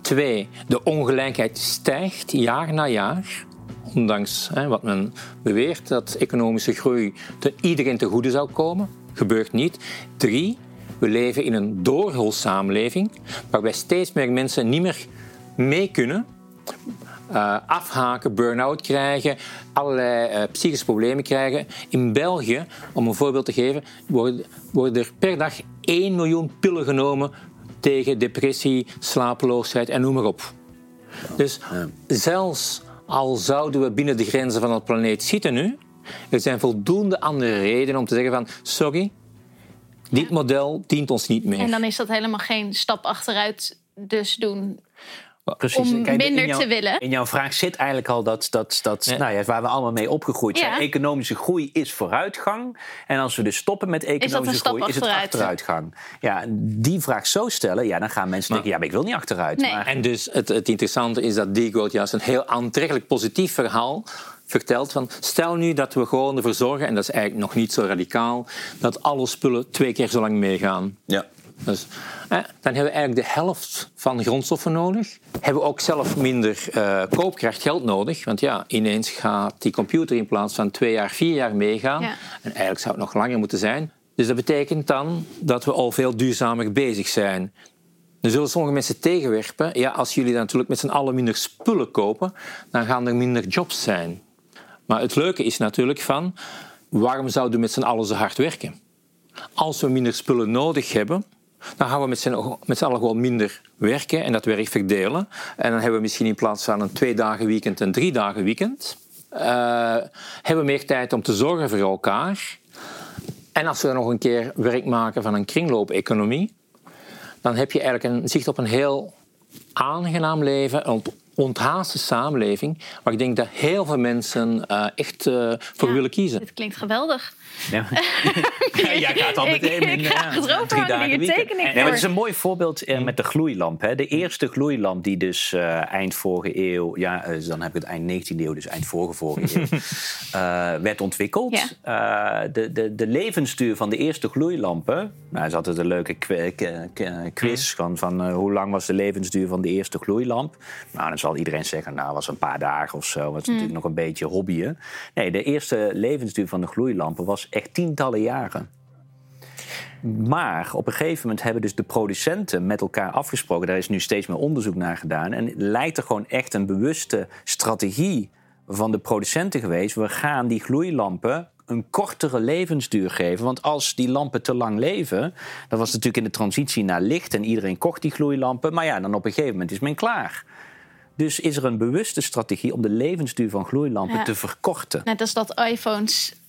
Speaker 2: Twee, de ongelijkheid stijgt jaar na jaar. Ondanks hè, wat men beweert dat economische groei te iedereen te goede zou komen. Gebeurt niet. Drie, we leven in een doorholsamenleving waarbij steeds meer mensen niet meer mee kunnen. Uh, afhaken, burn-out krijgen, allerlei uh, psychische problemen krijgen. In België, om een voorbeeld te geven, worden, worden er per dag 1 miljoen pillen genomen tegen depressie, slapeloosheid en noem maar op. Dus zelfs al zouden we binnen de grenzen van het planeet zitten nu, er zijn voldoende andere redenen om te zeggen van sorry, dit model dient ons niet meer.
Speaker 1: En dan is dat helemaal geen stap achteruit dus doen Precies. om Kijk, minder
Speaker 3: jouw,
Speaker 1: te willen.
Speaker 3: In jouw vraag zit eigenlijk al dat, dat, dat nou ja, waar we allemaal mee opgegroeid zijn. Economische groei is vooruitgang. En als we dus stoppen met economische groei, is het achteruitgang. Ja, die vraag zo stellen, ja, dan gaan mensen denken, ja, maar ik wil niet achteruit.
Speaker 2: Maar... En dus het, het interessante is dat degrowth juist een heel aantrekkelijk positief verhaal vertelt van stel nu dat we gewoon ervoor zorgen, en dat is eigenlijk nog niet zo radicaal, dat alle spullen twee keer zo lang meegaan.
Speaker 3: Ja.
Speaker 2: Dus, dan hebben we eigenlijk de helft van grondstoffen nodig. Hebben we ook zelf minder uh, koopkracht geld nodig. Want ja, ineens gaat die computer in plaats van twee jaar, vier jaar meegaan. En eigenlijk zou het nog langer moeten zijn. Dus dat betekent dan dat we al veel duurzamer bezig zijn. Dan zullen sommige mensen tegenwerpen. Ja, als jullie dan natuurlijk met z'n allen minder spullen kopen, dan gaan er minder jobs zijn. Maar het leuke is natuurlijk van, waarom zouden we met z'n allen zo hard werken? Als we minder spullen nodig hebben, dan gaan we met z'n, met allen gewoon minder werken en dat werk verdelen. En dan hebben we misschien in plaats van een twee dagen weekend een drie dagen weekend. Uh, hebben we meer tijd om te zorgen voor elkaar. En als we dan nog een keer werk maken van een kringloopeconomie, dan heb je eigenlijk een zicht op een heel aangenaam leven, een onthaaste samenleving, waar ik denk dat heel veel mensen uh, echt uh, voor willen kiezen.
Speaker 1: Het klinkt geweldig.
Speaker 3: Ja. ja, jij gaat al meteen in
Speaker 1: ik ga erover drie dagen tekening
Speaker 3: nee, maar Het is een mooi voorbeeld uh, met de gloeilamp. Hè. De eerste gloeilamp die dus uh, eind vorige eeuw, ja, uh, dan heb ik het eind 19e eeuw, dus eind vorige vorige eeuw, werd ontwikkeld. Ja. de, de, de levensduur van de eerste gloeilampen, nou, is altijd een leuke quiz van, van hoe lang was de levensduur van de eerste gloeilamp. Nou, dan zal iedereen zeggen, nou, was een paar dagen of zo. Dat is natuurlijk nog een beetje hobbyen. Nee, de eerste levensduur van de gloeilampen was echt tientallen jaren. Maar op een gegeven moment hebben dus de producenten met elkaar afgesproken. Daar is nu steeds meer onderzoek naar gedaan. En lijkt er gewoon echt een bewuste strategie van de producenten geweest. We gaan die gloeilampen een kortere levensduur geven. Want als die lampen te lang leven, dat was natuurlijk in de transitie naar licht en iedereen kocht die gloeilampen. Maar ja, dan op een gegeven moment is men klaar. Dus is er een bewuste strategie om de levensduur van gloeilampen
Speaker 1: Ja.
Speaker 3: te verkorten.
Speaker 1: Net als dat iPhones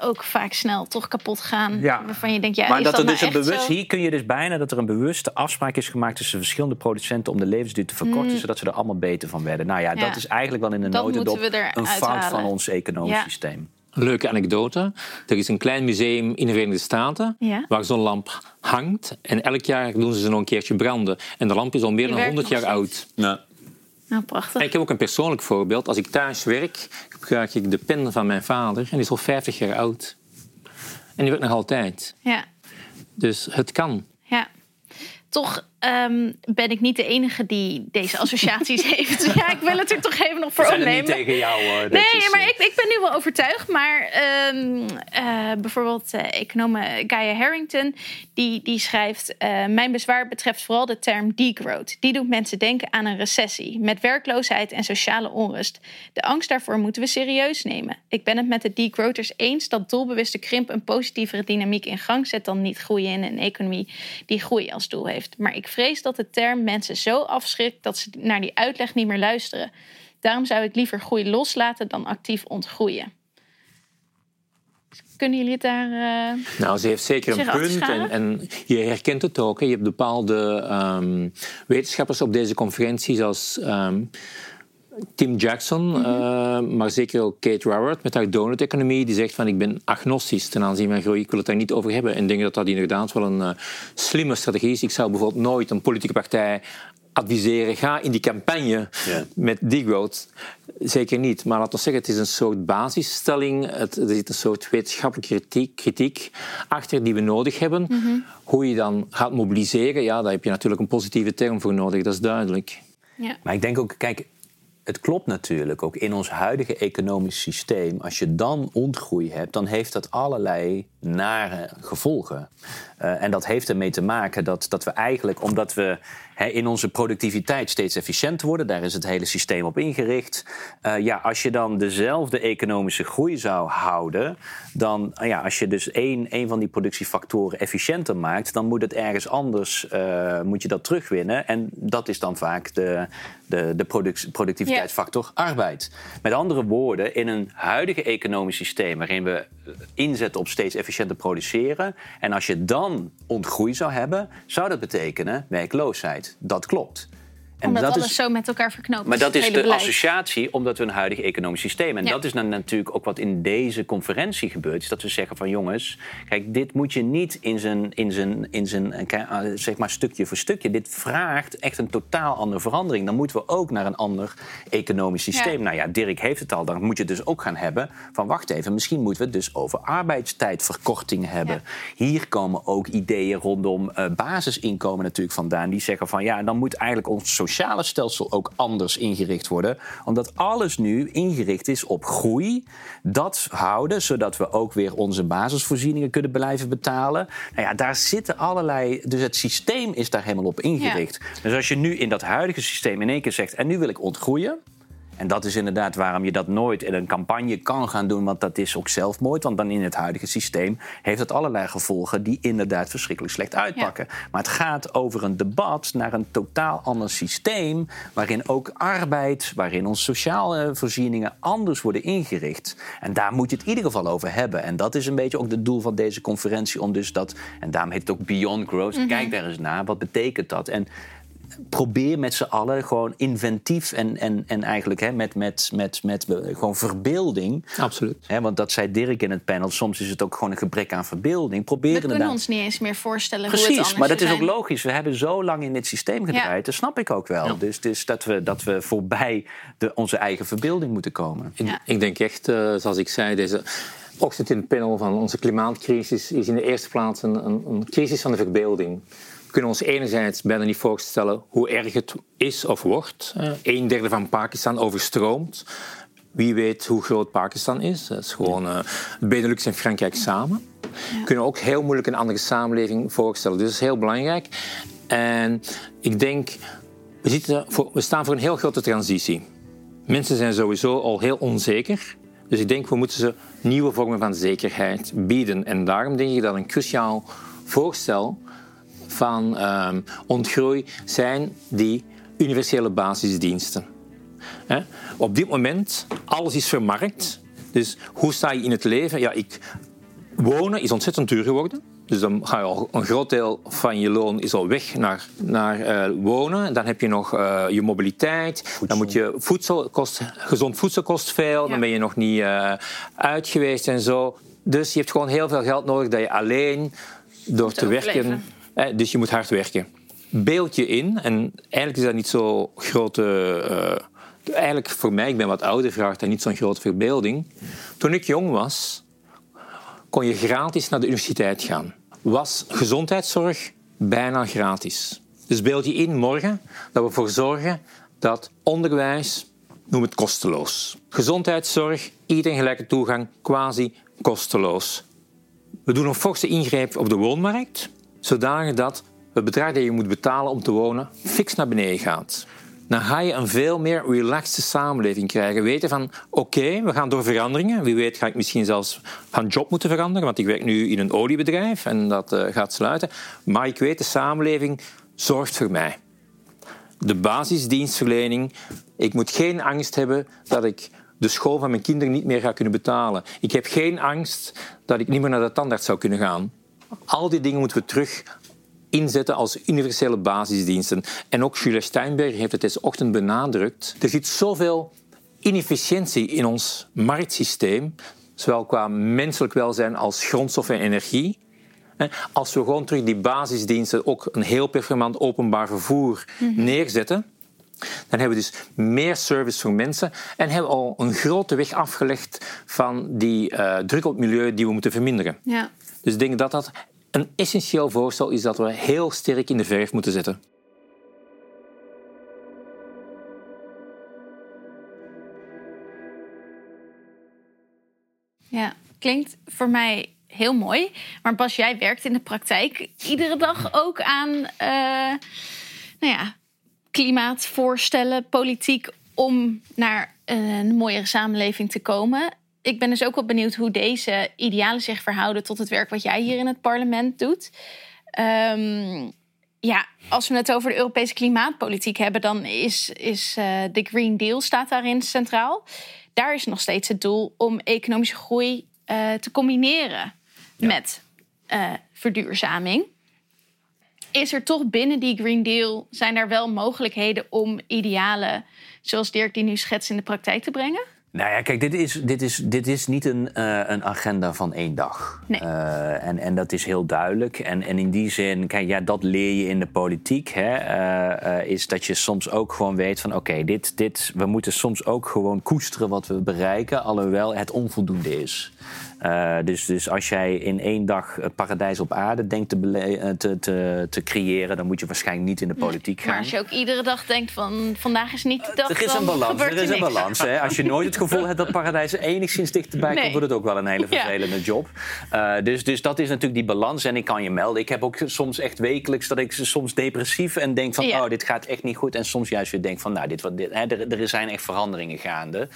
Speaker 1: ook vaak snel toch kapot gaan.
Speaker 3: Ja.
Speaker 1: Waarvan je denkt, ja,
Speaker 3: maar
Speaker 1: is
Speaker 3: dat
Speaker 1: dat
Speaker 3: er dus
Speaker 1: nou
Speaker 3: een
Speaker 1: echt
Speaker 3: bewust,
Speaker 1: zo?
Speaker 3: hier kun je dus bijna dat er een bewuste afspraak is gemaakt tussen verschillende producenten om de levensduur te verkorten, zodat ze er allemaal beter van werden. Nou ja,
Speaker 1: Mm. Ja.
Speaker 3: dat is eigenlijk wel in de
Speaker 1: Dat
Speaker 3: notendop
Speaker 1: moeten we eruit
Speaker 3: een fout van ons economisch
Speaker 1: Ja.
Speaker 3: systeem.
Speaker 2: Een leuke anekdote. Er is een klein museum in de Verenigde Staten
Speaker 1: Ja.
Speaker 2: waar zo'n lamp hangt. En elk jaar doen ze ze nog een keertje branden. En de lamp is al meer
Speaker 1: Die
Speaker 2: dan
Speaker 1: werkt
Speaker 2: 100 jaar oud.
Speaker 3: Ja.
Speaker 1: Nou, prachtig.
Speaker 2: Ik heb ook een persoonlijk voorbeeld. Als ik thuis werk, gebruik ik de pen van mijn vader. En die is al 50 jaar oud. En die werkt nog altijd.
Speaker 1: Ja,
Speaker 2: Dus het kan.
Speaker 1: ja. Toch ehm, ben ik niet de enige die deze associaties heeft. Ja, ik wil het er toch even nog voor
Speaker 3: We zijn er niet
Speaker 1: opnemen.
Speaker 3: tegen jou hoor.
Speaker 1: Nee,
Speaker 3: is,
Speaker 1: maar
Speaker 3: eh,
Speaker 1: ik, ik ben nu wel overtuigd. Maar ehm, eh, bijvoorbeeld eh econoom Gaia Harrington... die, die schrijft... mijn bezwaar betreft vooral de term degrowth. Die doet mensen denken aan een recessie... met werkloosheid en sociale onrust. De angst daarvoor moeten we serieus nemen. Ik ben het met de degrowthers eens... dat doelbewuste krimp een positievere dynamiek in gang zet... dan niet groeien in een economie die groei als doel heeft. Maar ik vrees dat de term mensen zo afschrikt... dat ze naar die uitleg niet meer luisteren... Daarom zou ik liever groei loslaten dan actief ontgroeien. Kunnen jullie het daar. eh,
Speaker 2: Nou, ze heeft zeker een punt. En, en je herkent het ook. Hè. Je hebt bepaalde ehm, wetenschappers op deze conferentie, zoals ehm, Tim Jackson,
Speaker 1: Mhm.
Speaker 2: eh, maar zeker ook Kate Raworth met haar donut-economie, die zegt van ik ben agnostisch ten aanzien van groei, ik wil het daar niet over hebben. En ik denk dat dat inderdaad wel een eh, slimme strategie is. Ik zou bijvoorbeeld nooit een politieke partij adviseren, ga in die campagne met degrowth. Zeker niet. Maar laten we zeggen, het is een soort basisstelling. Het, er zit een soort wetenschappelijke kritiek, kritiek achter die we nodig hebben. Hoe je dan gaat mobiliseren, ja, daar heb je natuurlijk een positieve term voor nodig, dat is duidelijk.
Speaker 1: ja.
Speaker 3: Maar ik denk ook, kijk, het klopt natuurlijk ook in ons huidige economisch systeem. Als je dan ontgroei hebt, dan heeft dat allerlei nare gevolgen. Eh, en dat heeft ermee te maken dat, dat we eigenlijk, omdat we hè, in onze productiviteit steeds efficiënter worden, daar is het hele systeem op ingericht. Eh, ja, als je dan dezelfde economische groei zou houden, dan, eh, ja, als je dus één, één van die productiefactoren efficiënter maakt, dan moet het ergens anders, eh, moet je dat terugwinnen. En dat is dan vaak de, de, de product- productiviteitsfactor arbeid. Met andere woorden, in een huidige economisch systeem waarin we inzetten op steeds efficiënter produceren. En als je dan ontgroei zou hebben, zou dat betekenen werkloosheid. Dat klopt. En
Speaker 1: Omdat
Speaker 3: dat
Speaker 1: alles
Speaker 3: is,
Speaker 1: zo met elkaar verknoopt
Speaker 3: maar dat is de
Speaker 1: beleid.
Speaker 3: associatie omdat we een huidig economisch systeem. En
Speaker 1: Ja.
Speaker 3: dat is dan natuurlijk ook wat in deze conferentie gebeurt. Is dat we zeggen van jongens, kijk, dit moet je niet in zijn, in zijn, in zijn eh, eh, zeg maar stukje voor stukje. Dit vraagt echt een totaal andere verandering. Dan moeten we ook naar een ander economisch systeem.
Speaker 1: Ja.
Speaker 3: Nou ja, Dirk heeft het al. Dan moet je het dus ook gaan hebben van wacht even, misschien moeten we het dus over arbeidstijdverkorting hebben. Hier komen ook ideeën rondom eh, basisinkomen natuurlijk vandaan. Die zeggen van ja, dan moet eigenlijk ons sociale stelsel ook anders ingericht worden. Omdat alles nu ingericht is op groei. Dat houden, zodat we ook weer onze basisvoorzieningen kunnen blijven betalen. Nou ja, daar zitten allerlei. Dus het systeem is daar helemaal op ingericht. Dus als je nu in dat huidige systeem in één keer zegt. En nu wil ik ontgroeien. En dat is inderdaad waarom je dat nooit in een campagne kan gaan doen, want dat is ook zelfmoord. Want dan in het huidige systeem heeft het allerlei gevolgen die inderdaad verschrikkelijk slecht uitpakken. Maar het gaat over een debat naar een totaal ander systeem, waarin ook arbeid, waarin onze sociale voorzieningen anders worden ingericht. En daar moet je het in ieder geval over hebben. En dat is een beetje ook het doel van deze conferentie, om dus dat, en daarom heet het ook Beyond Growth. Kijk daar eens naar, wat betekent dat? En probeer met z'n allen gewoon inventief en, en, en eigenlijk hè, met, met, met, met eh, gewoon verbeelding.
Speaker 2: Absoluut.
Speaker 3: Hè, want dat zei Dirk in het panel. Soms is het ook gewoon een gebrek aan verbeelding. Probeer
Speaker 1: We kunnen ons niet eens meer voorstellen hoe het
Speaker 3: Precies, maar dat is ook logisch. We hebben zo lang in dit systeem gedraaid.
Speaker 1: Ja.
Speaker 3: Dat snap ik ook wel. Dus, dus dat, we, dat we voorbij de, onze eigen verbeelding moeten komen.
Speaker 2: Ik,
Speaker 1: Ja.
Speaker 2: ik denk echt, eh, zoals ik zei, deze ochtend in het panel van onze klimaatcrisis is in de eerste plaats een, een, een crisis van de verbeelding. We kunnen ons enerzijds bijna niet voorstellen hoe erg het is of wordt. Een derde van Pakistan overstroomt. Wie weet hoe groot Pakistan is. Dat is gewoon eh Benelux en Frankrijk samen. kunnen ook heel moeilijk een andere samenleving voorstellen. Dus dat is heel belangrijk. En ik denk, we, zitten voor, we staan voor een heel grote transitie. Mensen zijn sowieso al heel onzeker. Dus ik denk, we moeten ze nieuwe vormen van zekerheid bieden. En daarom denk ik dat een cruciaal voorstel van um, ontgroei zijn die universele basisdiensten. Op dit moment, alles is vermarkt. Dus hoe sta je in het leven? Ja, ik, wonen is ontzettend duur geworden. Dus dan ga je al een groot deel van je loon is al weg naar, naar uh, wonen. Dan heb je nog uh, je mobiliteit. Dan moet je voedsel kost, gezond voedsel kost veel. Dan ben je nog niet uh, uit geweest en zo. Dus je hebt gewoon heel veel geld nodig dat je alleen door te werken. Dus je moet hard werken. Beeld je in, en eigenlijk is dat niet zo grote. eigenlijk voor mij, ik ben wat ouder, vraagt dat niet zo'n grote verbeelding. Toen ik jong was, kon je gratis naar de universiteit gaan. Was gezondheidszorg bijna gratis. Dus beeld je in morgen dat we ervoor zorgen dat onderwijs, noem het kosteloos. Gezondheidszorg, iedereen gelijke toegang, quasi kosteloos. We doen een forse ingreep op de woonmarkt, zodanig dat het bedrag dat je moet betalen om te wonen fix naar beneden gaat dan ga je een veel meer relaxte samenleving krijgen. Weten van, oké, we gaan door veranderingen. Wie weet ga ik misschien zelfs van job moeten veranderen, want ik werk nu in een oliebedrijf en dat uh, gaat sluiten. Maar ik weet, de samenleving zorgt voor mij. De basisdienstverlening. Ik moet geen angst hebben dat ik de school van mijn kinderen niet meer ga kunnen betalen. Ik heb geen angst dat ik niet meer naar de tandarts zou kunnen gaan. Al die dingen moeten we terug inzetten als universele basisdiensten. En ook Julia Steinberg heeft het deze ochtend benadrukt. Er zit zoveel inefficiëntie in ons marktsysteem, zowel qua menselijk welzijn als grondstof en energie. Als we gewoon terug die basisdiensten, ook een heel performant openbaar vervoer, mhm. neerzetten, dan hebben we dus meer service voor mensen en hebben we al een grote weg afgelegd van die uh, druk op het milieu die we moeten verminderen. Ja. Dus ik denk dat dat een essentieel voorstel is dat we heel sterk in de verf moeten zetten.
Speaker 1: Ja, klinkt voor mij heel mooi. Maar Bas, jij werkt in de praktijk iedere dag ook aan uh, nou ja, klimaatvoorstellen, politiek om naar een mooiere samenleving te komen ik ben dus ook wel benieuwd hoe deze idealen zich verhouden tot het werk wat jij hier in het parlement doet. Um, ja, als we het over de Europese klimaatpolitiek hebben, dan is, is uh, de Green Deal staat daarin centraal. Daar is nog steeds het doel om economische groei uh, te combineren met uh, verduurzaming. Is er toch binnen die Green Deal, zijn er wel mogelijkheden om idealen zoals Dirk die nu schetst in de praktijk te brengen?
Speaker 3: Nou ja, kijk, dit is, dit is, dit is niet een, uh, een agenda van één dag.
Speaker 1: Nee. Uh,
Speaker 3: en, en dat is heel duidelijk. En, en in die zin, kijk, ja, dat leer je in de politiek. Hè, uh, is dat je soms ook gewoon weet van... oké, dit, dit, we moeten soms ook gewoon koesteren wat we bereiken... alhoewel het onvoldoende is. Uh, dus, dus als jij in één dag het paradijs op aarde denkt te, eh, te, te, te, creëren, dan moet je waarschijnlijk niet in de politiek gaan.
Speaker 1: Maar als je ook iedere dag denkt van vandaag is niet de dag.
Speaker 3: Er is een balans. Er is een balans. Hè. Als je nooit het gevoel hebt dat paradijs enigszins dichterbij nee. komt, wordt het ook wel een hele vervelende job. Uh, dus, dus dat is natuurlijk die balans. En ik kan je melden. Ik heb ook soms echt wekelijks dat ik soms depressief en denk van ja. oh, dit gaat echt niet goed. En soms juist weer denk van nou, dit, wat, dit, hè, er, er zijn echt veranderingen gaande.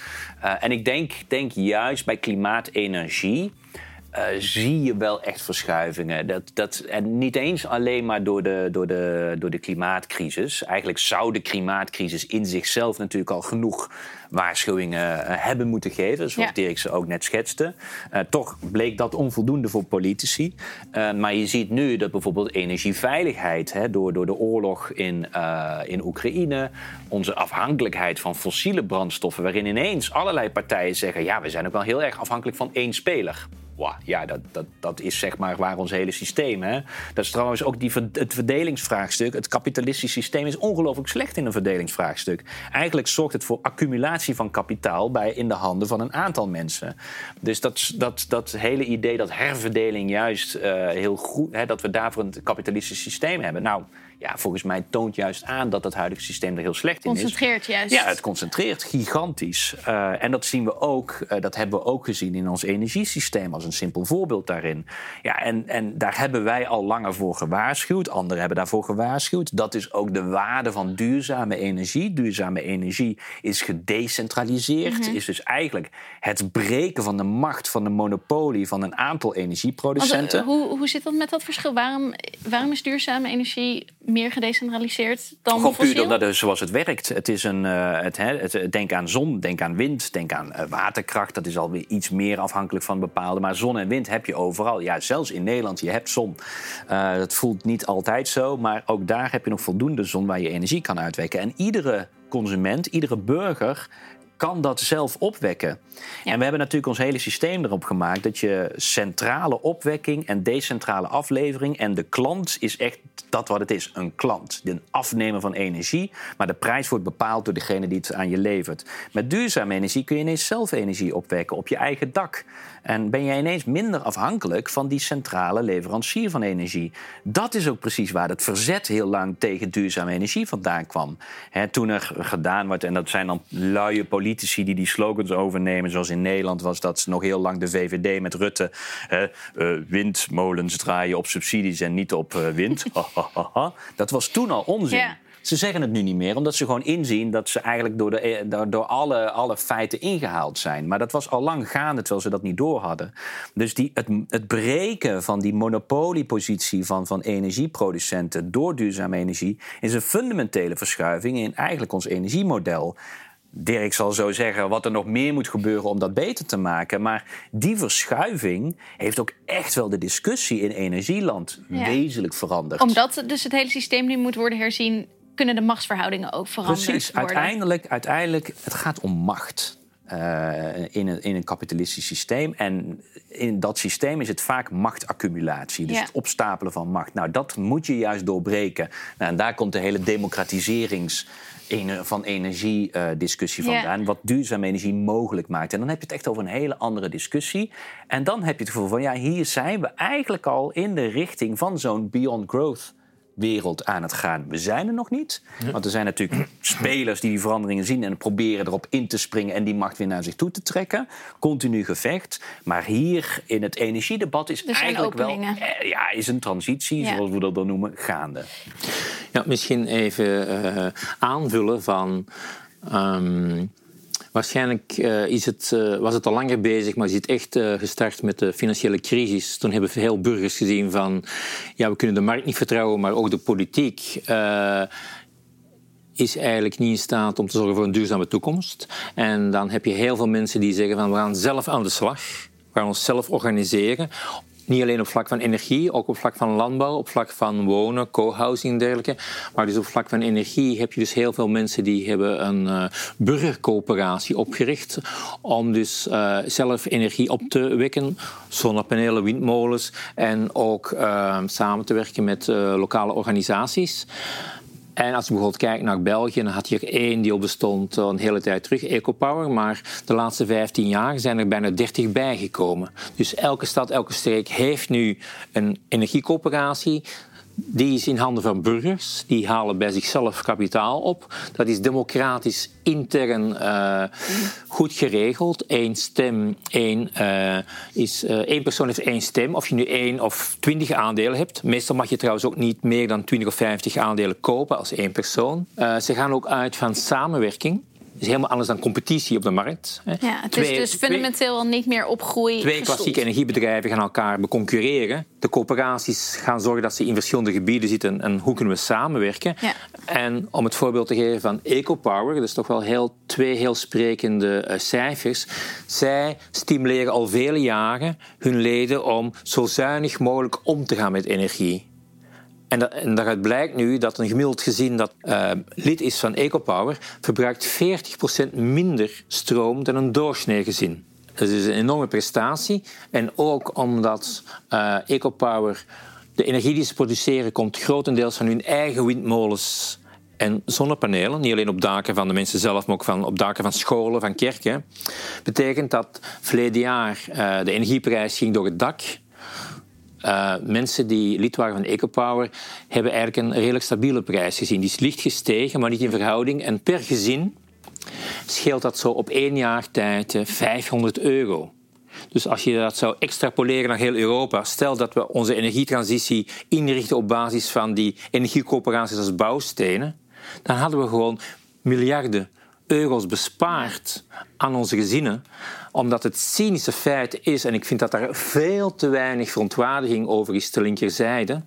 Speaker 3: En ik denk, denk juist bij klimaatenergie uh, zie je wel echt verschuivingen. Dat, dat, en niet eens alleen maar door de, door, de, door de klimaatcrisis. Eigenlijk zou de klimaatcrisis in zichzelf natuurlijk al genoeg waarschuwingen eh, hebben moeten geven, zoals ja. Dirk ze ook net schetste. Uh, toch bleek dat onvoldoende voor politici. Uh, maar je ziet nu dat bijvoorbeeld energieveiligheid, hè, door, door de oorlog in, in Oekraïne, onze afhankelijkheid van fossiele brandstoffen, waarin ineens allerlei partijen zeggen: ja, we zijn ook wel heel erg afhankelijk van één speler ja, dat, dat, dat is zeg maar waar ons hele systeem. Hè? Dat is trouwens ook die, het verdelingsvraagstuk. Het kapitalistisch systeem is ongelooflijk slecht in een verdelingsvraagstuk. Eigenlijk zorgt het voor accumulatie van kapitaal bij, in de handen van een aantal mensen. Dus dat, dat, dat hele idee dat herverdeling juist uh, heel goed, hè, dat we daarvoor een kapitalistisch systeem hebben. Nou, ja, volgens mij toont juist aan dat het huidige systeem er heel slecht in is.
Speaker 1: Concentreert juist.
Speaker 3: Ja, het concentreert gigantisch. Uh, en dat zien we ook, uh, dat hebben we ook gezien in ons energiesysteem als een simpel voorbeeld daarin. Ja, en, en daar hebben wij al langer voor gewaarschuwd. Anderen hebben daarvoor gewaarschuwd. Dat is ook de waarde van duurzame energie. Duurzame energie is gedecentraliseerd. Mm -hmm. Is dus eigenlijk het breken van de macht van de monopolie van een aantal energieproducenten.
Speaker 1: Want, uh, hoe, hoe zit dat met dat verschil? Waarom, waarom is duurzame energie meer gedecentraliseerd dan
Speaker 3: Gewoon puur omdat het, zoals het werkt. Het is een, uh, het, het, denk aan zon, denk aan wind, denk aan uh, waterkracht. Dat is alweer iets meer afhankelijk van bepaalde. Maar zon en wind heb je overal. Ja, zelfs in Nederland, je hebt zon. Uh, dat voelt niet altijd zo, maar ook daar heb je nog voldoende zon waar je energie kan uitwekken. En iedere consument, iedere burger kan dat zelf opwekken. Ja. En we hebben natuurlijk ons hele systeem erop gemaakt dat je centrale opwekking en decentrale aflevering en de klant is echt dat wat het is, een klant, een afnemer van energie, maar de prijs wordt bepaald door degene die het aan je levert. Met duurzame energie kun je ineens zelf energie opwekken op je eigen dak. En ben je ineens minder afhankelijk van die centrale leverancier van energie. Dat is ook precies waar het verzet heel lang tegen duurzame energie vandaan kwam. He, toen er gedaan wordt, en dat zijn dan luie politici die die slogans overnemen, zoals in Nederland was dat nog heel lang de VVD met Rutte. He, uh, windmolens draaien op subsidies en niet op uh, wind. dat was toen al onzin. Ze zeggen het nu niet meer, omdat ze gewoon inzien dat ze eigenlijk door, de, door, door alle, alle feiten ingehaald zijn. Maar dat was al lang gaande terwijl ze dat niet door hadden. Dus die, het, het breken van die monopoliepositie van, van energieproducenten door duurzame energie is een fundamentele verschuiving in eigenlijk ons energiemodel. Dirk zal zo zeggen wat er nog meer moet gebeuren om dat beter te maken. Maar die verschuiving heeft ook echt wel de discussie in energieland ja. wezenlijk veranderd.
Speaker 1: Omdat dus het hele systeem nu moet worden herzien, kunnen de machtsverhoudingen ook veranderd
Speaker 3: Precies.
Speaker 1: worden.
Speaker 3: Uiteindelijk, uiteindelijk, het gaat om macht. Uh, in, een, in een kapitalistisch systeem. En in dat systeem is het vaak machtaccumulatie. Dus
Speaker 1: Ja.
Speaker 3: het opstapelen van macht. Nou, dat moet je juist doorbreken. Nou, en daar komt de hele democratiserings van energie-discussie
Speaker 1: Ja.
Speaker 3: vandaan. Wat duurzame energie mogelijk maakt. En dan heb je het echt over een hele andere discussie. En dan heb je het gevoel van, ja, hier zijn we eigenlijk al in de richting van zo'n beyond growth wereld aan het gaan. We zijn er nog niet. Want er zijn natuurlijk spelers die die veranderingen zien en proberen erop in te springen en die macht weer naar zich toe te trekken. Continu gevecht. Maar hier in het energiedebat is
Speaker 1: Er
Speaker 3: eigenlijk wel
Speaker 1: openingen.
Speaker 3: eh, ja, is een transitie,
Speaker 1: Ja.
Speaker 3: zoals we dat dan noemen, gaande.
Speaker 2: Ja, misschien even eh, aanvullen van. ehm, waarschijnlijk eh, is het, eh, was het al langer bezig, maar is het echt eh, gestart met de financiële crisis. Toen hebben veel burgers gezien van. Ja, we kunnen de markt niet vertrouwen, maar ook de politiek. is eigenlijk niet in staat om te zorgen voor een duurzame toekomst. En dan heb je heel veel mensen die zeggen van we gaan zelf aan de slag. We gaan ons zelf organiseren. Niet alleen op vlak van energie, ook op vlak van landbouw, op vlak van wonen, co-housing en dergelijke. Maar dus op vlak van energie heb je dus heel veel mensen die hebben een eh, burgercoöperatie opgericht om dus eh, zelf energie op te wekken. Zonnepanelen, windmolens en ook eh, samen te werken met lokale organisaties. En als je bijvoorbeeld kijkt naar België, dan had je er één die al bestond al een hele tijd terug, EcoPower. Maar de laatste 15 jaar zijn er bijna 30 bijgekomen. Dus elke stad, elke streek heeft nu een energiecoöperatie. Die is in handen van burgers. Die halen bij zichzelf kapitaal op. Dat is democratisch intern eh, goed geregeld. Eén stem, één, eh, is, eh, één persoon heeft één stem. Of je nu één of twintig aandelen hebt. Meestal mag je trouwens ook niet meer dan 20 of 50 aandelen kopen als één persoon. Ze gaan ook uit van samenwerking. Is helemaal anders dan competitie op de markt. hè.
Speaker 1: Ja, het
Speaker 2: Twee-
Speaker 1: is dus fundamenteel al niet meer op groei
Speaker 2: Twee
Speaker 1: gestoeld.
Speaker 2: klassieke energiebedrijven gaan elkaar beconcurreren. De coöperaties gaan zorgen dat ze in verschillende gebieden zitten en hoe kunnen we samenwerken.
Speaker 1: Ja.
Speaker 2: En om het voorbeeld te geven van EcoPower, dat is toch wel heel, twee heel sprekende eh, cijfers. Zij stimuleren al vele jaren hun leden om zo zuinig mogelijk om te gaan met energie. En, dat, en daaruit blijkt nu dat een gemiddeld gezin dat eh, lid is van EcoPower verbruikt 40% minder stroom dan een doorsnee gezin. Dat is een enorme prestatie. En ook omdat eh, EcoPower de energie die ze produceren komt grotendeels van hun eigen windmolens en zonnepanelen. Niet alleen op daken van de mensen zelf, maar ook van, op daken van scholen, van kerken. Betekent dat verleden jaar eh, de energieprijs ging door het dak. Uh, mensen die lid waren van EcoPower hebben eigenlijk een redelijk stabiele prijs gezien. Die is licht gestegen, maar niet in verhouding. En per gezin scheelt dat zo op één jaar tijd 500 euro. Dus als je dat zou extrapoleren naar heel Europa, stel dat we onze energietransitie inrichten op basis van die energiecoöperaties als bouwstenen, dan hadden we gewoon miljarden euro's bespaard aan onze gezinnen, omdat het cynische feit is, en ik vind dat daar veel te weinig verontwaardiging over is te linkerzijde,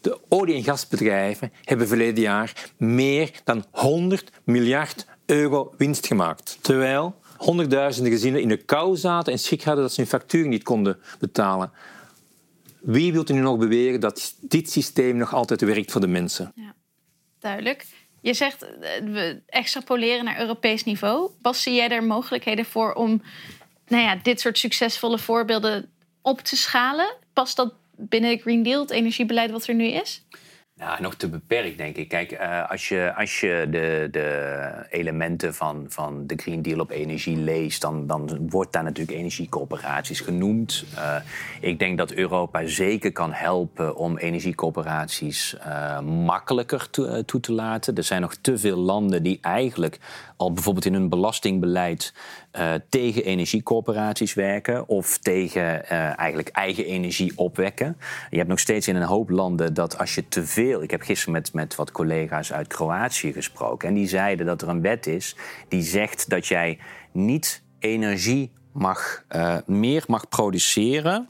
Speaker 2: de olie- en gasbedrijven hebben verleden jaar meer dan 100 miljard euro winst gemaakt. Terwijl honderdduizenden gezinnen in de kou zaten en schrik hadden dat ze hun factuur niet konden betalen. Wie wilt u nu nog beweren dat dit systeem nog altijd werkt voor de mensen? Ja,
Speaker 1: duidelijk. Je zegt eh, we extrapoleren naar Europees niveau. Bas, zie jij er mogelijkheden voor om nou ja, dit soort succesvolle voorbeelden op te schalen? Past dat binnen de Green Deal, het energiebeleid wat er nu is?
Speaker 3: Nou, nog te beperkt, denk ik. Kijk, uh, als je, als je de, de elementen van, van de Green Deal op energie leest, dan, dan wordt daar natuurlijk energiecoöperaties genoemd. Uh, ik denk dat Europa zeker kan helpen om energiecoöperaties uh, makkelijker to, toe te laten. Er zijn nog te veel landen die eigenlijk al bijvoorbeeld in hun belastingbeleid uh, tegen energiecorporaties werken of tegen uh, eigenlijk eigen energie opwekken. Je hebt nog steeds in een hoop landen dat als je te veel. Ik heb gisteren met, met wat collega's uit Kroatië gesproken en die zeiden dat er een wet is die zegt dat jij niet energie mag, uh, meer mag produceren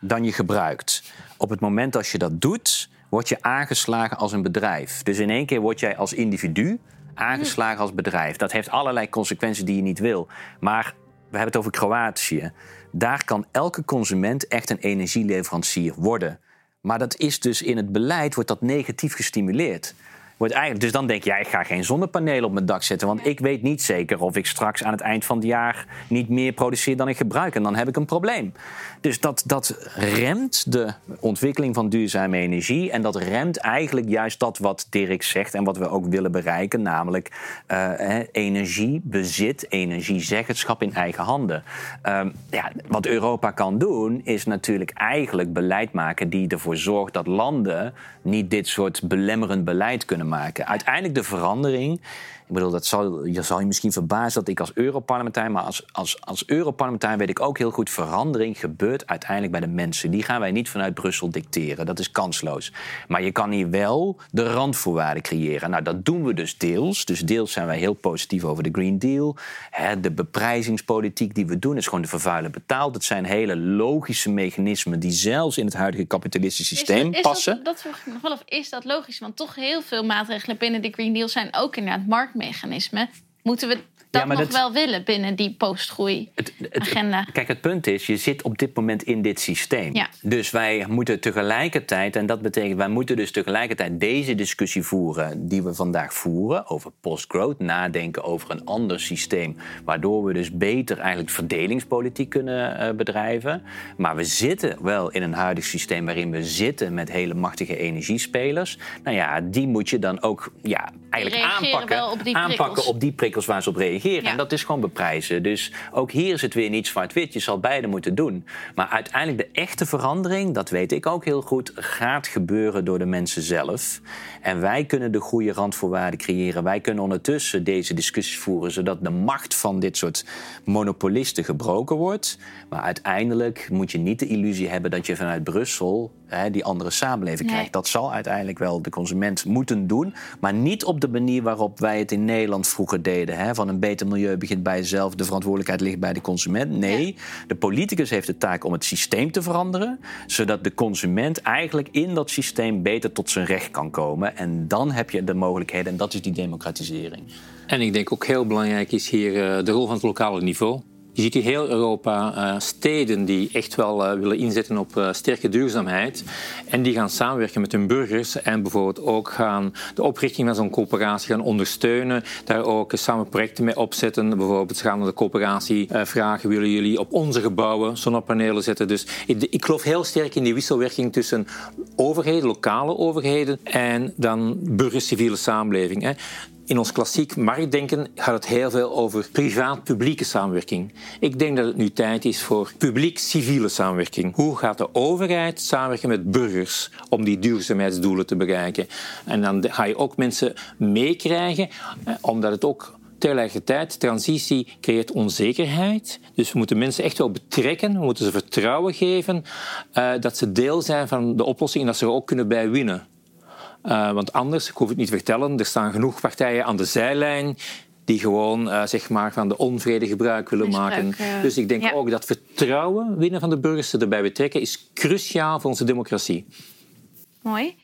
Speaker 3: dan je gebruikt. Op het moment als je dat doet, word je aangeslagen als een bedrijf. Dus in één keer word jij als individu aangeslagen als bedrijf. Dat heeft allerlei consequenties die je niet wil. Maar we hebben het over Kroatië. Daar kan elke consument echt een energieleverancier worden. Maar dat is dus in het beleid wordt dat negatief gestimuleerd. Wordt eigenlijk, dus dan denk je, ja, ik ga geen zonnepanelen op mijn dak zetten. Want ik weet niet zeker of ik straks aan het eind van het jaar niet meer produceer dan ik gebruik. En dan heb ik een probleem. Dus dat, dat remt de ontwikkeling van duurzame energie. En dat remt eigenlijk juist dat wat Dirk zegt en wat we ook willen bereiken. Namelijk uh, energie, bezit, energiezeggenschap in eigen handen. Uh, ja, wat Europa kan doen, is natuurlijk eigenlijk beleid maken die ervoor zorgt dat landen niet dit soort belemmerend beleid kunnen maken. Uiteindelijk de verandering ik bedoel, dat zal, je zal je misschien verbazen dat ik als Europarlementariër, maar als, als, als Europarlementariër weet ik ook heel goed, verandering gebeurt uiteindelijk bij de mensen. Die gaan wij niet vanuit Brussel dicteren. Dat is kansloos. Maar je kan hier wel de randvoorwaarden creëren. Nou, dat doen we dus deels. Dus deels zijn wij heel positief over de Green Deal. de beprijzingspolitiek die we doen is gewoon de vervuiler betaald. Het zijn hele logische mechanismen die zelfs in het huidige kapitalistische systeem
Speaker 1: is,
Speaker 3: passen.
Speaker 1: Dat, dat is dat logisch? Want toch heel veel maatregelen binnen de Green Deal zijn ook inderdaad markt mechanisme. Moeten we dat nog wel willen binnen die postgroei-agenda?
Speaker 3: Kijk, het punt is, je zit op dit moment in dit systeem. Ja. Dus wij moeten tegelijkertijd, en dat betekent, wij moeten dus tegelijkertijd deze discussie voeren die we vandaag voeren over postgrowth, nadenken over een ander systeem, waardoor we dus beter eigenlijk verdelingspolitiek kunnen uh, bedrijven. Maar we zitten wel in een huidig systeem waarin we zitten met hele machtige energiespelers. Nou ja, die moet je dan ook ja, eigenlijk aanpakken
Speaker 1: op die,
Speaker 3: aanpakken op die prikkels waar ze op reageren. En dat is gewoon beprijzen. Dus ook hier is het weer niet zwart-wit. Je zal beide moeten doen. Maar uiteindelijk de echte verandering, dat weet ik ook heel goed, gaat gebeuren door de mensen zelf. En wij kunnen de goede randvoorwaarden creëren. Wij kunnen ondertussen deze discussies voeren, zodat de macht van dit soort monopolisten gebroken wordt. Maar uiteindelijk moet je niet de illusie hebben dat je vanuit Brussel hè, die andere samenleving krijgt. Dat zal uiteindelijk wel de consument moeten doen. Maar niet op de manier waarop wij het in Nederland vroeger deden. Hè, van een beter milieu begint bij jezelf, de verantwoordelijkheid ligt bij de consument. Nee, de politicus heeft de taak om het systeem te veranderen, zodat de consument eigenlijk in dat systeem beter tot zijn recht kan komen. En dan heb je de mogelijkheden en dat is die democratisering.
Speaker 2: En ik denk ook heel belangrijk is hier eh, de rol van het lokale niveau. Je ziet in heel Europa uh, steden die echt wel uh, willen inzetten op uh, sterke duurzaamheid. En die gaan samenwerken met hun burgers en bijvoorbeeld ook gaan de oprichting van zo'n coöperatie gaan ondersteunen. Daar ook samen projecten mee opzetten. Bijvoorbeeld gaan de coöperatie vragen, willen jullie op onze gebouwen zonnepanelen zetten? Dus ik, ik, geloof heel sterk in die wisselwerking tussen overheden, lokale overheden en dan burgers, civiele samenleving. Hè in ons klassiek marktdenken gaat het heel veel over privaat-publieke samenwerking. Ik denk dat het nu tijd is voor publiek-civiele samenwerking. Hoe gaat de overheid samenwerken met burgers om die duurzaamheidsdoelen te bereiken? En dan ga je ook mensen meekrijgen, eh, omdat het ook tegelijkertijd, transitie creëert onzekerheid. Dus we moeten mensen echt wel betrekken, we moeten ze vertrouwen geven uh, dat ze deel zijn van de oplossing en dat ze er ook kunnen bij winnen. Uh, want anders, ik hoef het niet te vertellen, er staan genoeg partijen aan de zijlijn die gewoon uh, zeg maar, van de onvrede gebruik willen
Speaker 1: Misbruik,
Speaker 2: maken.
Speaker 1: ja.
Speaker 2: Dus ik denk
Speaker 1: Ja.
Speaker 2: ook dat vertrouwen winnen van de burgers, erbij betrekken, is cruciaal voor onze democratie.
Speaker 1: Mooi.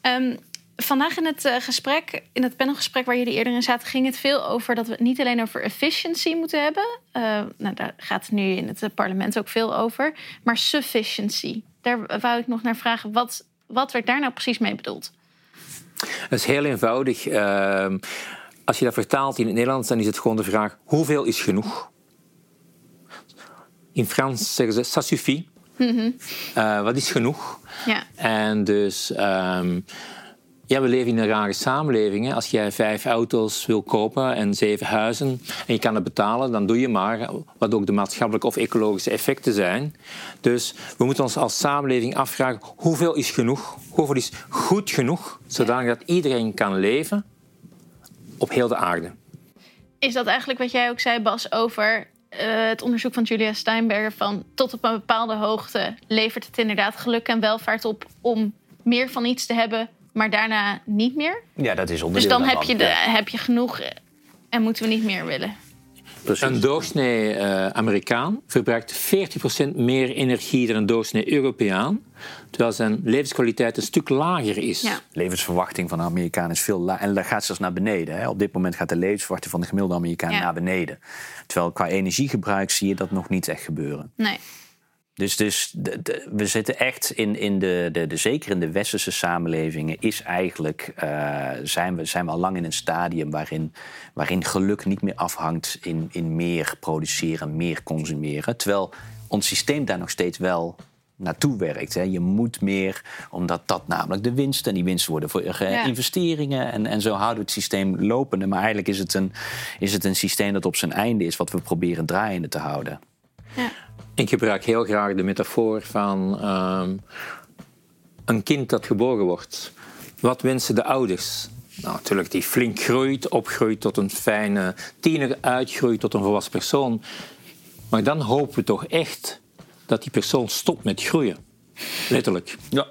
Speaker 1: Ehm, vandaag in het eh, gesprek, in het panelgesprek waar jullie eerder in zaten, ging het veel over dat we het niet alleen over efficiency moeten hebben. Eh, nou, daar gaat het nu in het eh, parlement ook veel over. Maar sufficiency. Daar wou ik nog naar vragen. Wat, wat werd daar nou precies mee bedoeld?
Speaker 2: Dat is heel eenvoudig. Ehm, als je dat vertaalt in het Nederlands, dan is het gewoon de vraag: hoeveel is genoeg? In Frans zeggen ze ça suffit. Eh, wat is genoeg?
Speaker 1: Ja.
Speaker 2: En dus, ehm, ja, we leven in een rare samenleving. Hè. Als jij vijf auto's wil kopen en zeven huizen en je kan het betalen, dan doe je maar, wat ook de maatschappelijke of ecologische effecten zijn. Dus we moeten ons als samenleving afvragen, hoeveel is genoeg? Hoeveel is goed genoeg, zodanig dat iedereen kan leven op heel de aarde?
Speaker 1: Is dat eigenlijk wat jij ook zei, Bas, over eh, het onderzoek van Julia Steinberger? Van tot op een bepaalde hoogte levert het inderdaad geluk en welvaart op om meer van iets te hebben, maar daarna niet meer?
Speaker 3: Ja, dat is
Speaker 1: Dus
Speaker 3: onderdeel
Speaker 1: dan heb je, de,
Speaker 3: Ja.
Speaker 1: heb je genoeg en moeten we niet meer willen.
Speaker 3: Precies.
Speaker 2: Een doorsnee eh, Amerikaan verbruikt 40% meer energie dan een doorsnee Europeaan, terwijl zijn levenskwaliteit een stuk lager is.
Speaker 1: Ja.
Speaker 3: levensverwachting van de Amerikaan is veel lager. En dat gaat zelfs naar beneden. Hè. Op dit moment gaat de levensverwachting van de gemiddelde Amerikaan
Speaker 1: Ja.
Speaker 3: naar beneden. Terwijl qua energiegebruik zie je dat nog niet echt gebeuren.
Speaker 1: Nee.
Speaker 3: Dus, dus de- de- we zitten echt in, in de, de, de, zeker in de westerse samenlevingen, is eigenlijk, eh, zijn, we, zijn we al lang in een stadium waarin, waarin geluk niet meer afhangt in, in meer produceren, meer consumeren. Terwijl ons systeem daar nog steeds wel naartoe werkt. Hè. Je moet meer, omdat dat namelijk de winst en die winsten worden voor eh,
Speaker 1: Ja.
Speaker 3: investeringen. En, en zo houden we het systeem lopende. Maar eigenlijk is het, een, is het een systeem dat op zijn einde is, wat we proberen draaiende te houden.
Speaker 1: Ja.
Speaker 2: Ik gebruik heel graag de metafoor van ehm, een kind dat geboren wordt. Wat wensen de ouders? Nou, natuurlijk, die flink groeit, opgroeit tot een fijne tiener, uitgroeit tot een volwassen persoon. Maar dan hopen we toch echt dat die persoon stopt met groeien. Letterlijk.
Speaker 3: Ja.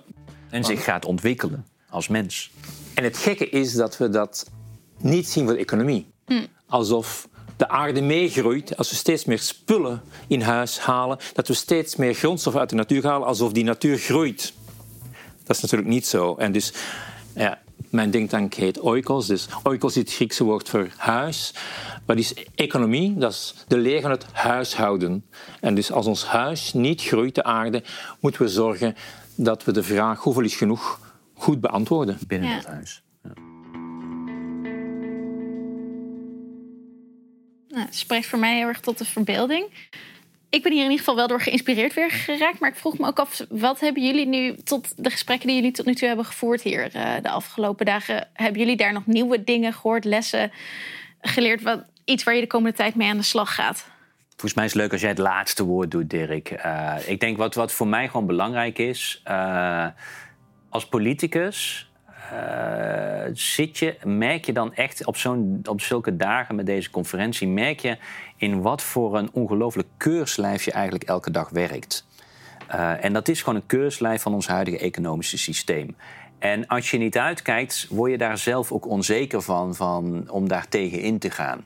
Speaker 3: En zich gaat ontwikkelen als mens.
Speaker 2: En het gekke is dat we dat niet zien voor de economie. Alsof de aarde meegroeit als we steeds meer spullen in huis halen, dat we steeds meer grondstoffen uit de natuur halen, alsof die natuur groeit. Dat is natuurlijk niet zo. En dus, ja, mijn denktank heet oikos. Dus oikos is het Griekse woord voor huis. Wat is economie? Dat is de leer van het huishouden. En dus als ons huis niet groeit, de aarde, moeten we zorgen dat we de vraag hoeveel is genoeg goed beantwoorden.
Speaker 3: binnen
Speaker 1: Ja.
Speaker 3: het huis.
Speaker 1: Nou, het spreekt voor mij heel erg tot de verbeelding. Ik ben hier in ieder geval wel door geïnspireerd weer geraakt. Maar ik vroeg me ook af, wat hebben jullie nu tot de gesprekken die jullie tot nu toe hebben gevoerd hier eh, de afgelopen dagen? Hebben jullie daar nog nieuwe dingen gehoord, lessen geleerd? Wat, iets waar je de komende tijd mee aan de slag gaat?
Speaker 3: Volgens mij is het leuk als jij het laatste woord doet, Dirk. Eh, ik denk wat, wat voor mij gewoon belangrijk is. eh, als politicus zit je, merk je dan echt op, zo'n, op zulke dagen met deze conferentie, merk je in wat voor een ongelooflijk keurslijf je eigenlijk elke dag werkt. Eh, en dat is gewoon een keurslijf van ons huidige economische systeem. En als je niet uitkijkt, word je daar zelf ook onzeker van, van om daar tegen in te gaan.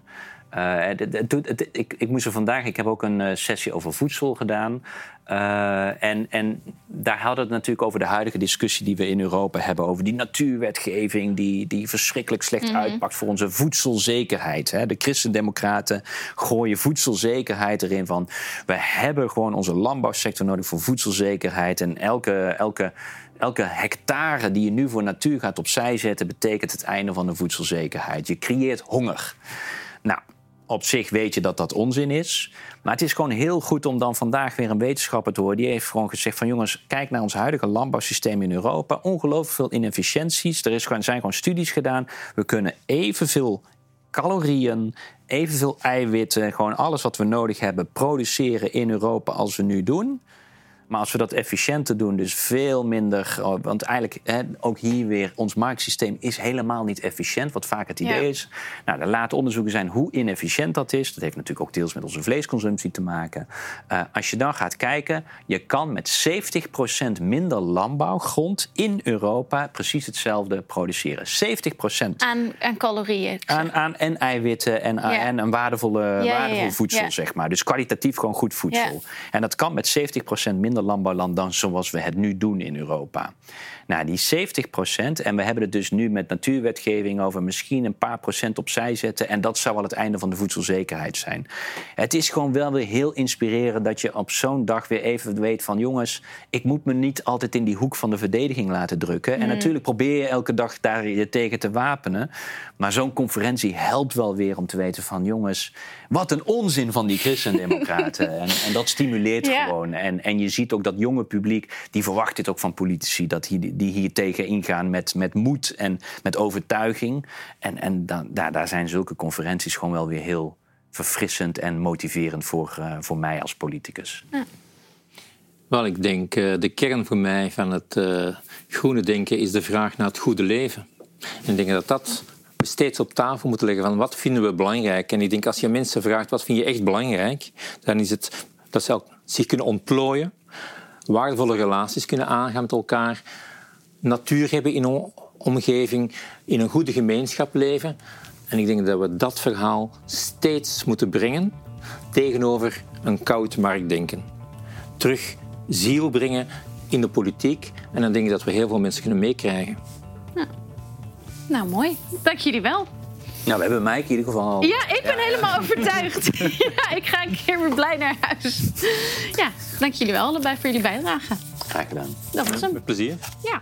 Speaker 3: Eh, het- het- ik, ik moest er vandaag, ik heb ook een eh, sessie over voedsel gedaan. Eh, en, en daar hadden we het natuurlijk over de huidige discussie die we in Europa hebben. Over die natuurwetgeving die, die verschrikkelijk slecht uitpakt voor onze voedselzekerheid. Hè. De christendemocraten gooien voedselzekerheid erin van... we hebben gewoon onze landbouwsector nodig voor voedselzekerheid. En elke, elke, elke hectare die je nu voor natuur gaat opzij zetten... betekent het einde van de voedselzekerheid. Je creëert honger. Nou, op zich weet je dat dat onzin is. Maar het is gewoon heel goed om dan vandaag weer een wetenschapper te horen. Die heeft gewoon gezegd van jongens, kijk naar ons huidige landbouwsysteem in Europa. Ongelooflijk veel inefficiënties. Er is gewoon, zijn gewoon studies gedaan. We kunnen evenveel calorieën, evenveel eiwitten, gewoon alles wat we nodig hebben, produceren in Europa als we nu doen. Maar als we dat efficiënter doen, dus veel minder. Want eigenlijk, hè, ook hier weer, ons marktsysteem is helemaal niet efficiënt. Wat vaak het idee
Speaker 1: Ja.
Speaker 3: is. Nou, er laten onderzoeken zijn hoe inefficiënt dat is. Dat heeft natuurlijk ook deels met onze vleesconsumptie te maken. Eh, als je dan gaat kijken, je kan met 70% minder landbouwgrond in Europa precies hetzelfde produceren. 70%.
Speaker 1: Aan, aan calorieën.
Speaker 3: Aan, aan en eiwitten en,
Speaker 1: Ja.
Speaker 3: en een waardevolle,
Speaker 1: ja,
Speaker 3: waardevol voedsel, zeg maar. Dus kwalitatief gewoon goed voedsel. En dat kan met 70% minder landbouwland dan zoals we het nu doen in Europa. Nou, die 70%, en we hebben het dus nu met natuurwetgeving over misschien een paar procent opzij zetten. En dat zou al het einde van de voedselzekerheid zijn. Het is gewoon wel weer heel inspirerend dat je op zo'n dag weer even weet van jongens, ik moet me niet altijd in die hoek van de verdediging laten drukken. En natuurlijk probeer je elke dag daar je tegen te wapenen. Maar zo'n conferentie helpt wel weer om te weten van jongens, wat een onzin van die christendemocraten. en, en dat stimuleert
Speaker 1: Ja.
Speaker 3: gewoon. En, en je ziet ook dat jonge publiek, die verwacht dit ook van politici, dat die, die hier tegen ingaan met, met moed en met overtuiging. En, en dan, daar, daar zijn zulke conferenties gewoon wel weer heel verfrissend en motiverend voor, eh, voor mij als politicus.
Speaker 2: Wel, ik denk eh, de kern voor mij van het eh, groene denken is de vraag naar het goede leven. En ik denk dat dat we steeds op tafel moeten leggen van wat vinden we belangrijk. En ik denk als je mensen vraagt wat vind je echt belangrijk, dan is het dat ze zich kunnen ontplooien, waardevolle relaties kunnen aangaan met elkaar, natuur hebben in hun omgeving, in een goede gemeenschap leven. En ik denk dat we dat verhaal steeds moeten brengen tegenover een koud marktdenken. Terug ziel brengen in de politiek. En dan denk ik dat we heel veel mensen kunnen meekrijgen.
Speaker 1: Nou, mooi. Dank jullie wel.
Speaker 3: Nou, we hebben Mike in ieder geval. al-
Speaker 1: Ja, ik ben helemaal overtuigd. ja, ik ga een keer weer blij naar huis. Ja, dank jullie wel allebei voor jullie bijdrage.
Speaker 3: Graag gedaan.
Speaker 1: Dat was hem.
Speaker 2: Met plezier.
Speaker 1: Ja.